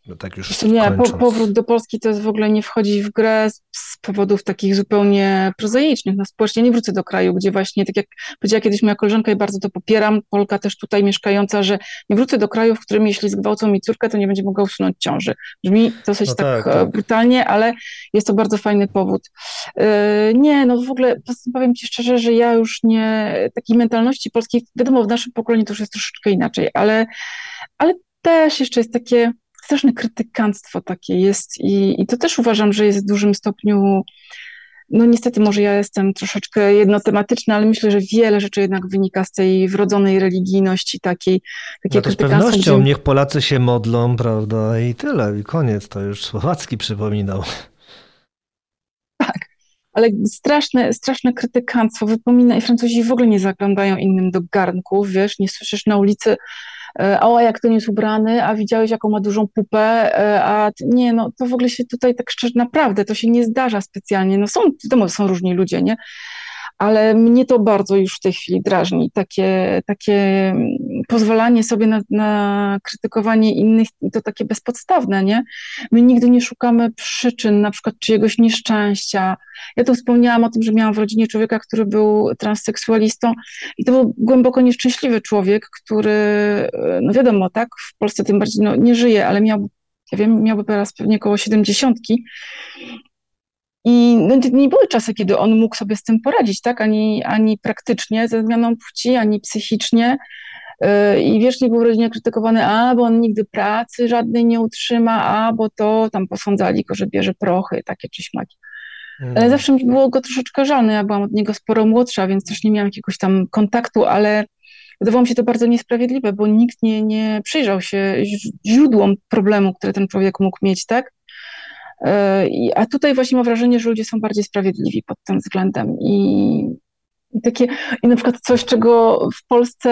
No tak już Nie, po, powrót do Polski to jest w ogóle nie wchodzi w grę z, z powodów takich zupełnie prozaicznych. No społecznie nie wrócę do kraju, gdzie właśnie, tak jak powiedziała kiedyś moja koleżanka i bardzo to popieram, Polka też tutaj mieszkająca, że nie wrócę do kraju, w którym jeśli zgwałcą mi córkę, to nie będzie mogła usunąć ciąży. Brzmi dosyć No tak, tak, e, tak. brutalnie, ale jest to bardzo fajny powód. E, Nie, no w ogóle powiem ci szczerze, że ja już nie, takiej mentalności polskiej, wiadomo, w naszym pokoleniu to już jest troszeczkę inaczej, ale, ale też jeszcze jest takie straszne krytykanstwo takie jest i, i to też uważam, że jest w dużym stopniu, no niestety może ja jestem troszeczkę jednotematyczna, ale myślę, że wiele rzeczy jednak wynika z tej wrodzonej religijności takiej, No takiego to z pewnością, gdzie, niech Polacy się modlą, prawda, i tyle, i koniec, to już Słowacki przypominał. ale straszne, straszne krytykanstwo wypomina i Francuzi w ogóle nie zaglądają innym do garnków, wiesz, nie słyszysz na ulicy o, jak ten jest ubrany, a widziałeś, jaką ma dużą pupę, e, a nie, no to w ogóle się tutaj tak szczerze, naprawdę, to się nie zdarza specjalnie, no są, wiadomo, są różni ludzie, nie? Ale mnie to bardzo już w tej chwili drażni, takie, takie pozwalanie sobie na, na krytykowanie innych i to takie bezpodstawne, nie? My nigdy nie szukamy przyczyn, na przykład czyjegoś nieszczęścia. Ja tu wspomniałam o tym, że miałam w rodzinie człowieka, który był transseksualistą i to był głęboko nieszczęśliwy człowiek, który, no wiadomo, tak, w Polsce tym bardziej no, nie żyje, ale miał, ja wiem, miałby teraz pewnie około siedemdziesiątki. I no, nie- nie były czasy, kiedy on mógł sobie z tym poradzić, tak? Ani, ani praktycznie ze zmianą płci, ani psychicznie. Yy, I wiecznie był w rodzinie krytykowany, a bo on nigdy pracy żadnej nie utrzyma, a bo to tam posądzali go, że bierze prochy, takie czy śmaki. Ale Mm. zawsze mi było go troszeczkę żal. No, ja byłam od niego sporo młodsza, więc też nie miałam jakiegoś tam kontaktu, ale wydawało mi się to bardzo niesprawiedliwe, bo nikt nie, nie przyjrzał się źródłom problemu, które ten człowiek mógł mieć, tak? E, A tutaj właśnie mam wrażenie, że ludzie są bardziej sprawiedliwi pod tym względem. I, i takie, i na przykład coś, czego w Polsce,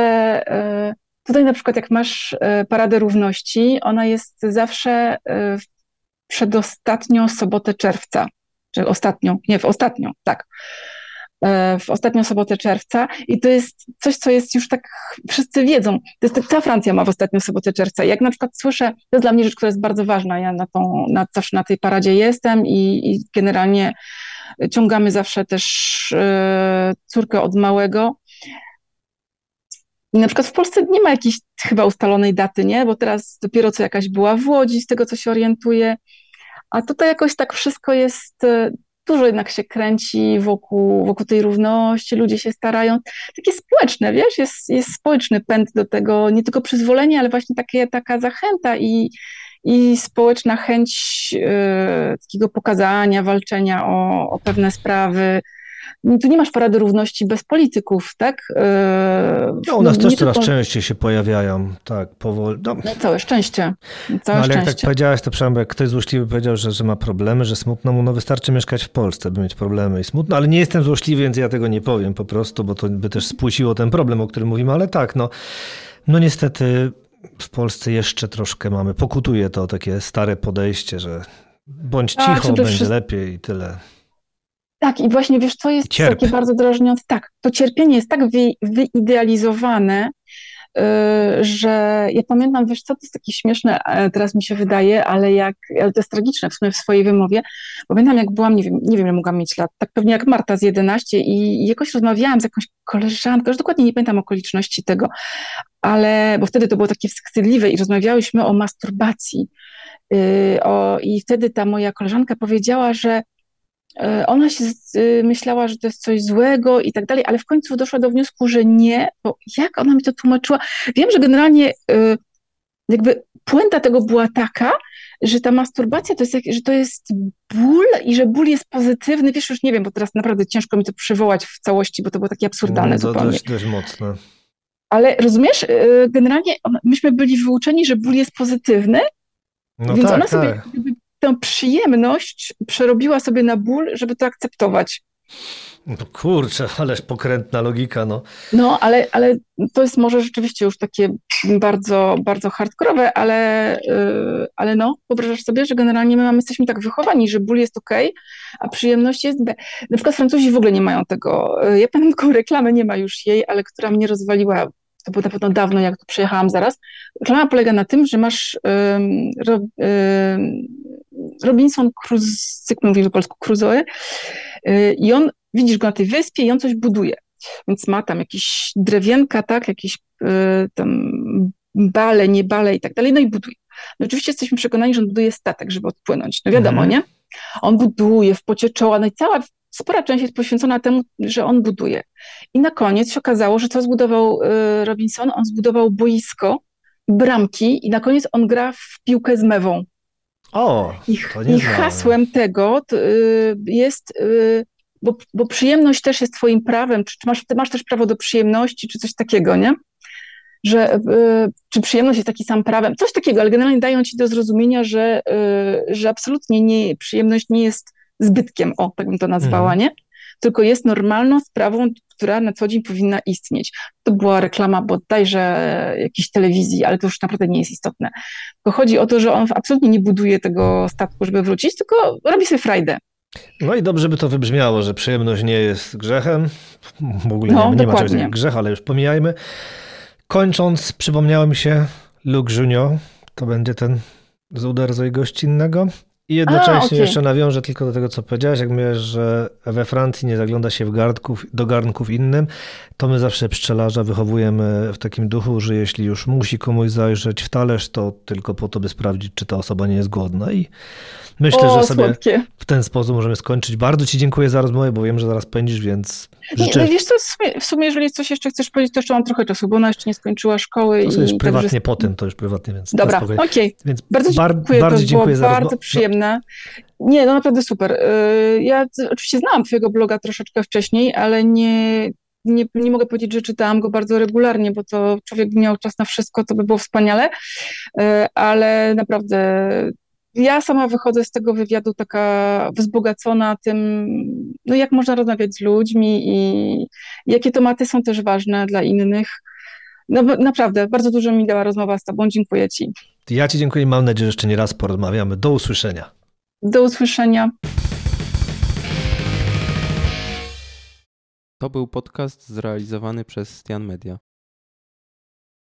e, tutaj na przykład jak masz e, Paradę Równości, ona jest zawsze w przedostatnią sobotę czerwca czy ostatnią, nie, w ostatnią, tak. E, W ostatnią sobotę czerwca i to jest coś, co jest już tak, wszyscy wiedzą. To jest, tak, cała Francja ma w ostatnią sobotę czerwca. Jak na przykład słyszę, to jest dla mnie rzecz, która jest bardzo ważna. Ja na tą, na, zawsze na tej paradzie jestem i, i generalnie ciągamy zawsze też e, córkę od małego. I na przykład w Polsce nie ma jakiejś chyba ustalonej daty, nie? Bo teraz dopiero co jakaś była w Łodzi, z tego co się orientuję. A tutaj jakoś tak wszystko jest, e, dużo jednak się kręci wokół, wokół tej równości, ludzie się starają. Takie społeczne, wiesz, jest, jest społeczny pęd do tego, nie tylko przyzwolenie, ale właśnie takie, taka zachęta i, i społeczna chęć e, takiego pokazania, walczenia o, o pewne sprawy. Tu nie masz parady równości bez polityków, tak? No, u nas też coraz tylko... częściej się pojawiają, tak, powoli. No. no całe szczęście. Całe no, ale szczęście. jak tak powiedziałaś, to przynajmniej jak ktoś złośliwy powiedział, że, że ma problemy, że smutno mu, no wystarczy mieszkać w Polsce, by mieć problemy i smutno, ale nie jestem złośliwy, więc ja tego nie powiem po prostu, bo to by też spłuciło ten problem, o którym mówimy, ale tak, no, no niestety w Polsce jeszcze troszkę mamy, pokutuje to takie stare podejście, że bądź tak, cicho, będzie wszystko... lepiej i tyle. Tak, i właśnie wiesz, co jest Cierp. takie bardzo drażniące? Tak, to cierpienie jest tak wy, wyidealizowane, yy, że ja pamiętam, wiesz co, to jest takie śmieszne, e, teraz mi się wydaje, ale jak, ale to jest tragiczne w sumie w swojej wymowie. Pamiętam, jak byłam, nie wiem, nie wiem, ile mogłam mieć lat, tak pewnie jak Marta z 11 i, jakoś rozmawiałam z jakąś koleżanką, już dokładnie nie pamiętam okoliczności tego, ale, bo wtedy to było takie wstydliwe i rozmawiałyśmy o masturbacji. Yy, o, I wtedy ta moja koleżanka powiedziała, że ona się y, myślała, że to jest coś złego i tak dalej, ale w końcu doszła do wniosku, że nie, bo jak ona mi to tłumaczyła? Wiem, że generalnie y, jakby puenta tego była taka, że ta masturbacja to jest, że to jest ból i że ból jest pozytywny. Wiesz, już nie wiem, bo teraz naprawdę ciężko mi to przywołać w całości, bo to było takie absurdalne no, zupełnie. Dość, dość mocne. Ale rozumiesz, y, generalnie myśmy byli wyuczeni, że ból jest pozytywny, no więc tak, ona sobie tak tę przyjemność przerobiła sobie na ból, żeby to akceptować. No kurczę, ależ pokrętna logika, no. No, ale, ale to jest może rzeczywiście już takie bardzo, bardzo hardkorowe, ale, yy, ale no, wyobrażasz sobie, że generalnie my mamy, jesteśmy tak wychowani, że ból jest ok, a przyjemność jest B. Na przykład Francuzi w ogóle nie mają tego. Ja pamiętam taką reklamę, nie ma już jej, ale która mnie rozwaliła to było na pewno dawno, jak tu przyjechałam zaraz. Reklama polega na tym, że masz um, ro, um, Robinson Crusoe, jak mówisz po polsku, Crusoe y, i on, widzisz go na tej wyspie i on coś buduje. Więc ma tam jakieś drewienka, tak, jakieś y, tam bale, nie bale i tak dalej, no i buduje. No oczywiście jesteśmy przekonani, że on buduje statek, żeby odpłynąć. No wiadomo, mhm. nie? On buduje w pocie czoła, no i cała spora część jest poświęcona temu, że on buduje. I na koniec się okazało, że co zbudował y, Robinson? On zbudował boisko, bramki i na koniec on gra w piłkę z mewą. O, I, i hasłem tego y, jest, y, bo, bo, przyjemność też jest twoim prawem, czy, czy masz, masz też prawo do przyjemności, czy coś takiego, nie? Że, czy przyjemność jest taki sam prawem, coś takiego, ale generalnie dają ci do zrozumienia, że, że absolutnie nie, przyjemność nie jest zbytkiem, o, tak bym to nazwała, mhm. nie? Tylko jest normalną sprawą, która na co dzień powinna istnieć. To była reklama bodajże jakiejś telewizji, ale to już naprawdę nie jest istotne. Tylko chodzi o to, że on absolutnie nie buduje tego statku, żeby wrócić, tylko robi sobie frajdę. No i dobrze by to wybrzmiało, że przyjemność nie jest grzechem. W ogóle no, nie, nie ma czegoś jak grzech, ale już pomijajmy. Kończąc, przypomniało mi się Luke Junior. To będzie ten z Uderzoj gościnnego. I jednocześnie A, okay. jeszcze nawiążę tylko do tego, co powiedziałeś, jak mówisz, że we Francji nie zagląda się w garnków, do garnków innym, to my zawsze pszczelarza wychowujemy w takim duchu, że jeśli już musi komuś zajrzeć w talerz, to tylko po to, by sprawdzić, czy ta osoba nie jest głodna. I myślę, o, że sobie słodkie. w ten sposób możemy skończyć. Bardzo Ci dziękuję za rozmowę, bo wiem, że zaraz pędzisz, więc życzę... Nie, no wiesz co, w sumie, w sumie, jeżeli coś jeszcze chcesz powiedzieć, to jeszcze mam trochę czasu, bo ona jeszcze nie skończyła szkoły. To i już prywatnie także... po tym, to już prywatnie, więc Dobra, okej. Okay. Więc bardzo dziękuję, bardzo to dziękuję za bardzo przyjemne. Nie, no naprawdę super. Y, ja oczywiście znałam twojego bloga troszeczkę wcześniej, ale nie, nie, nie mogę powiedzieć, że czytałam go bardzo regularnie, bo to człowiek miał czas na wszystko, to by było wspaniale, y, ale naprawdę ja sama wychodzę z tego wywiadu taka wzbogacona tym, no jak można rozmawiać z ludźmi i jakie tematy są też ważne dla innych. No naprawdę, bardzo dużo mi dała rozmowa z tobą. Dziękuję ci. Ja ci dziękuję i mam nadzieję, że jeszcze nie raz porozmawiamy. Do usłyszenia. Do usłyszenia. To był podcast zrealizowany przez Stian Media.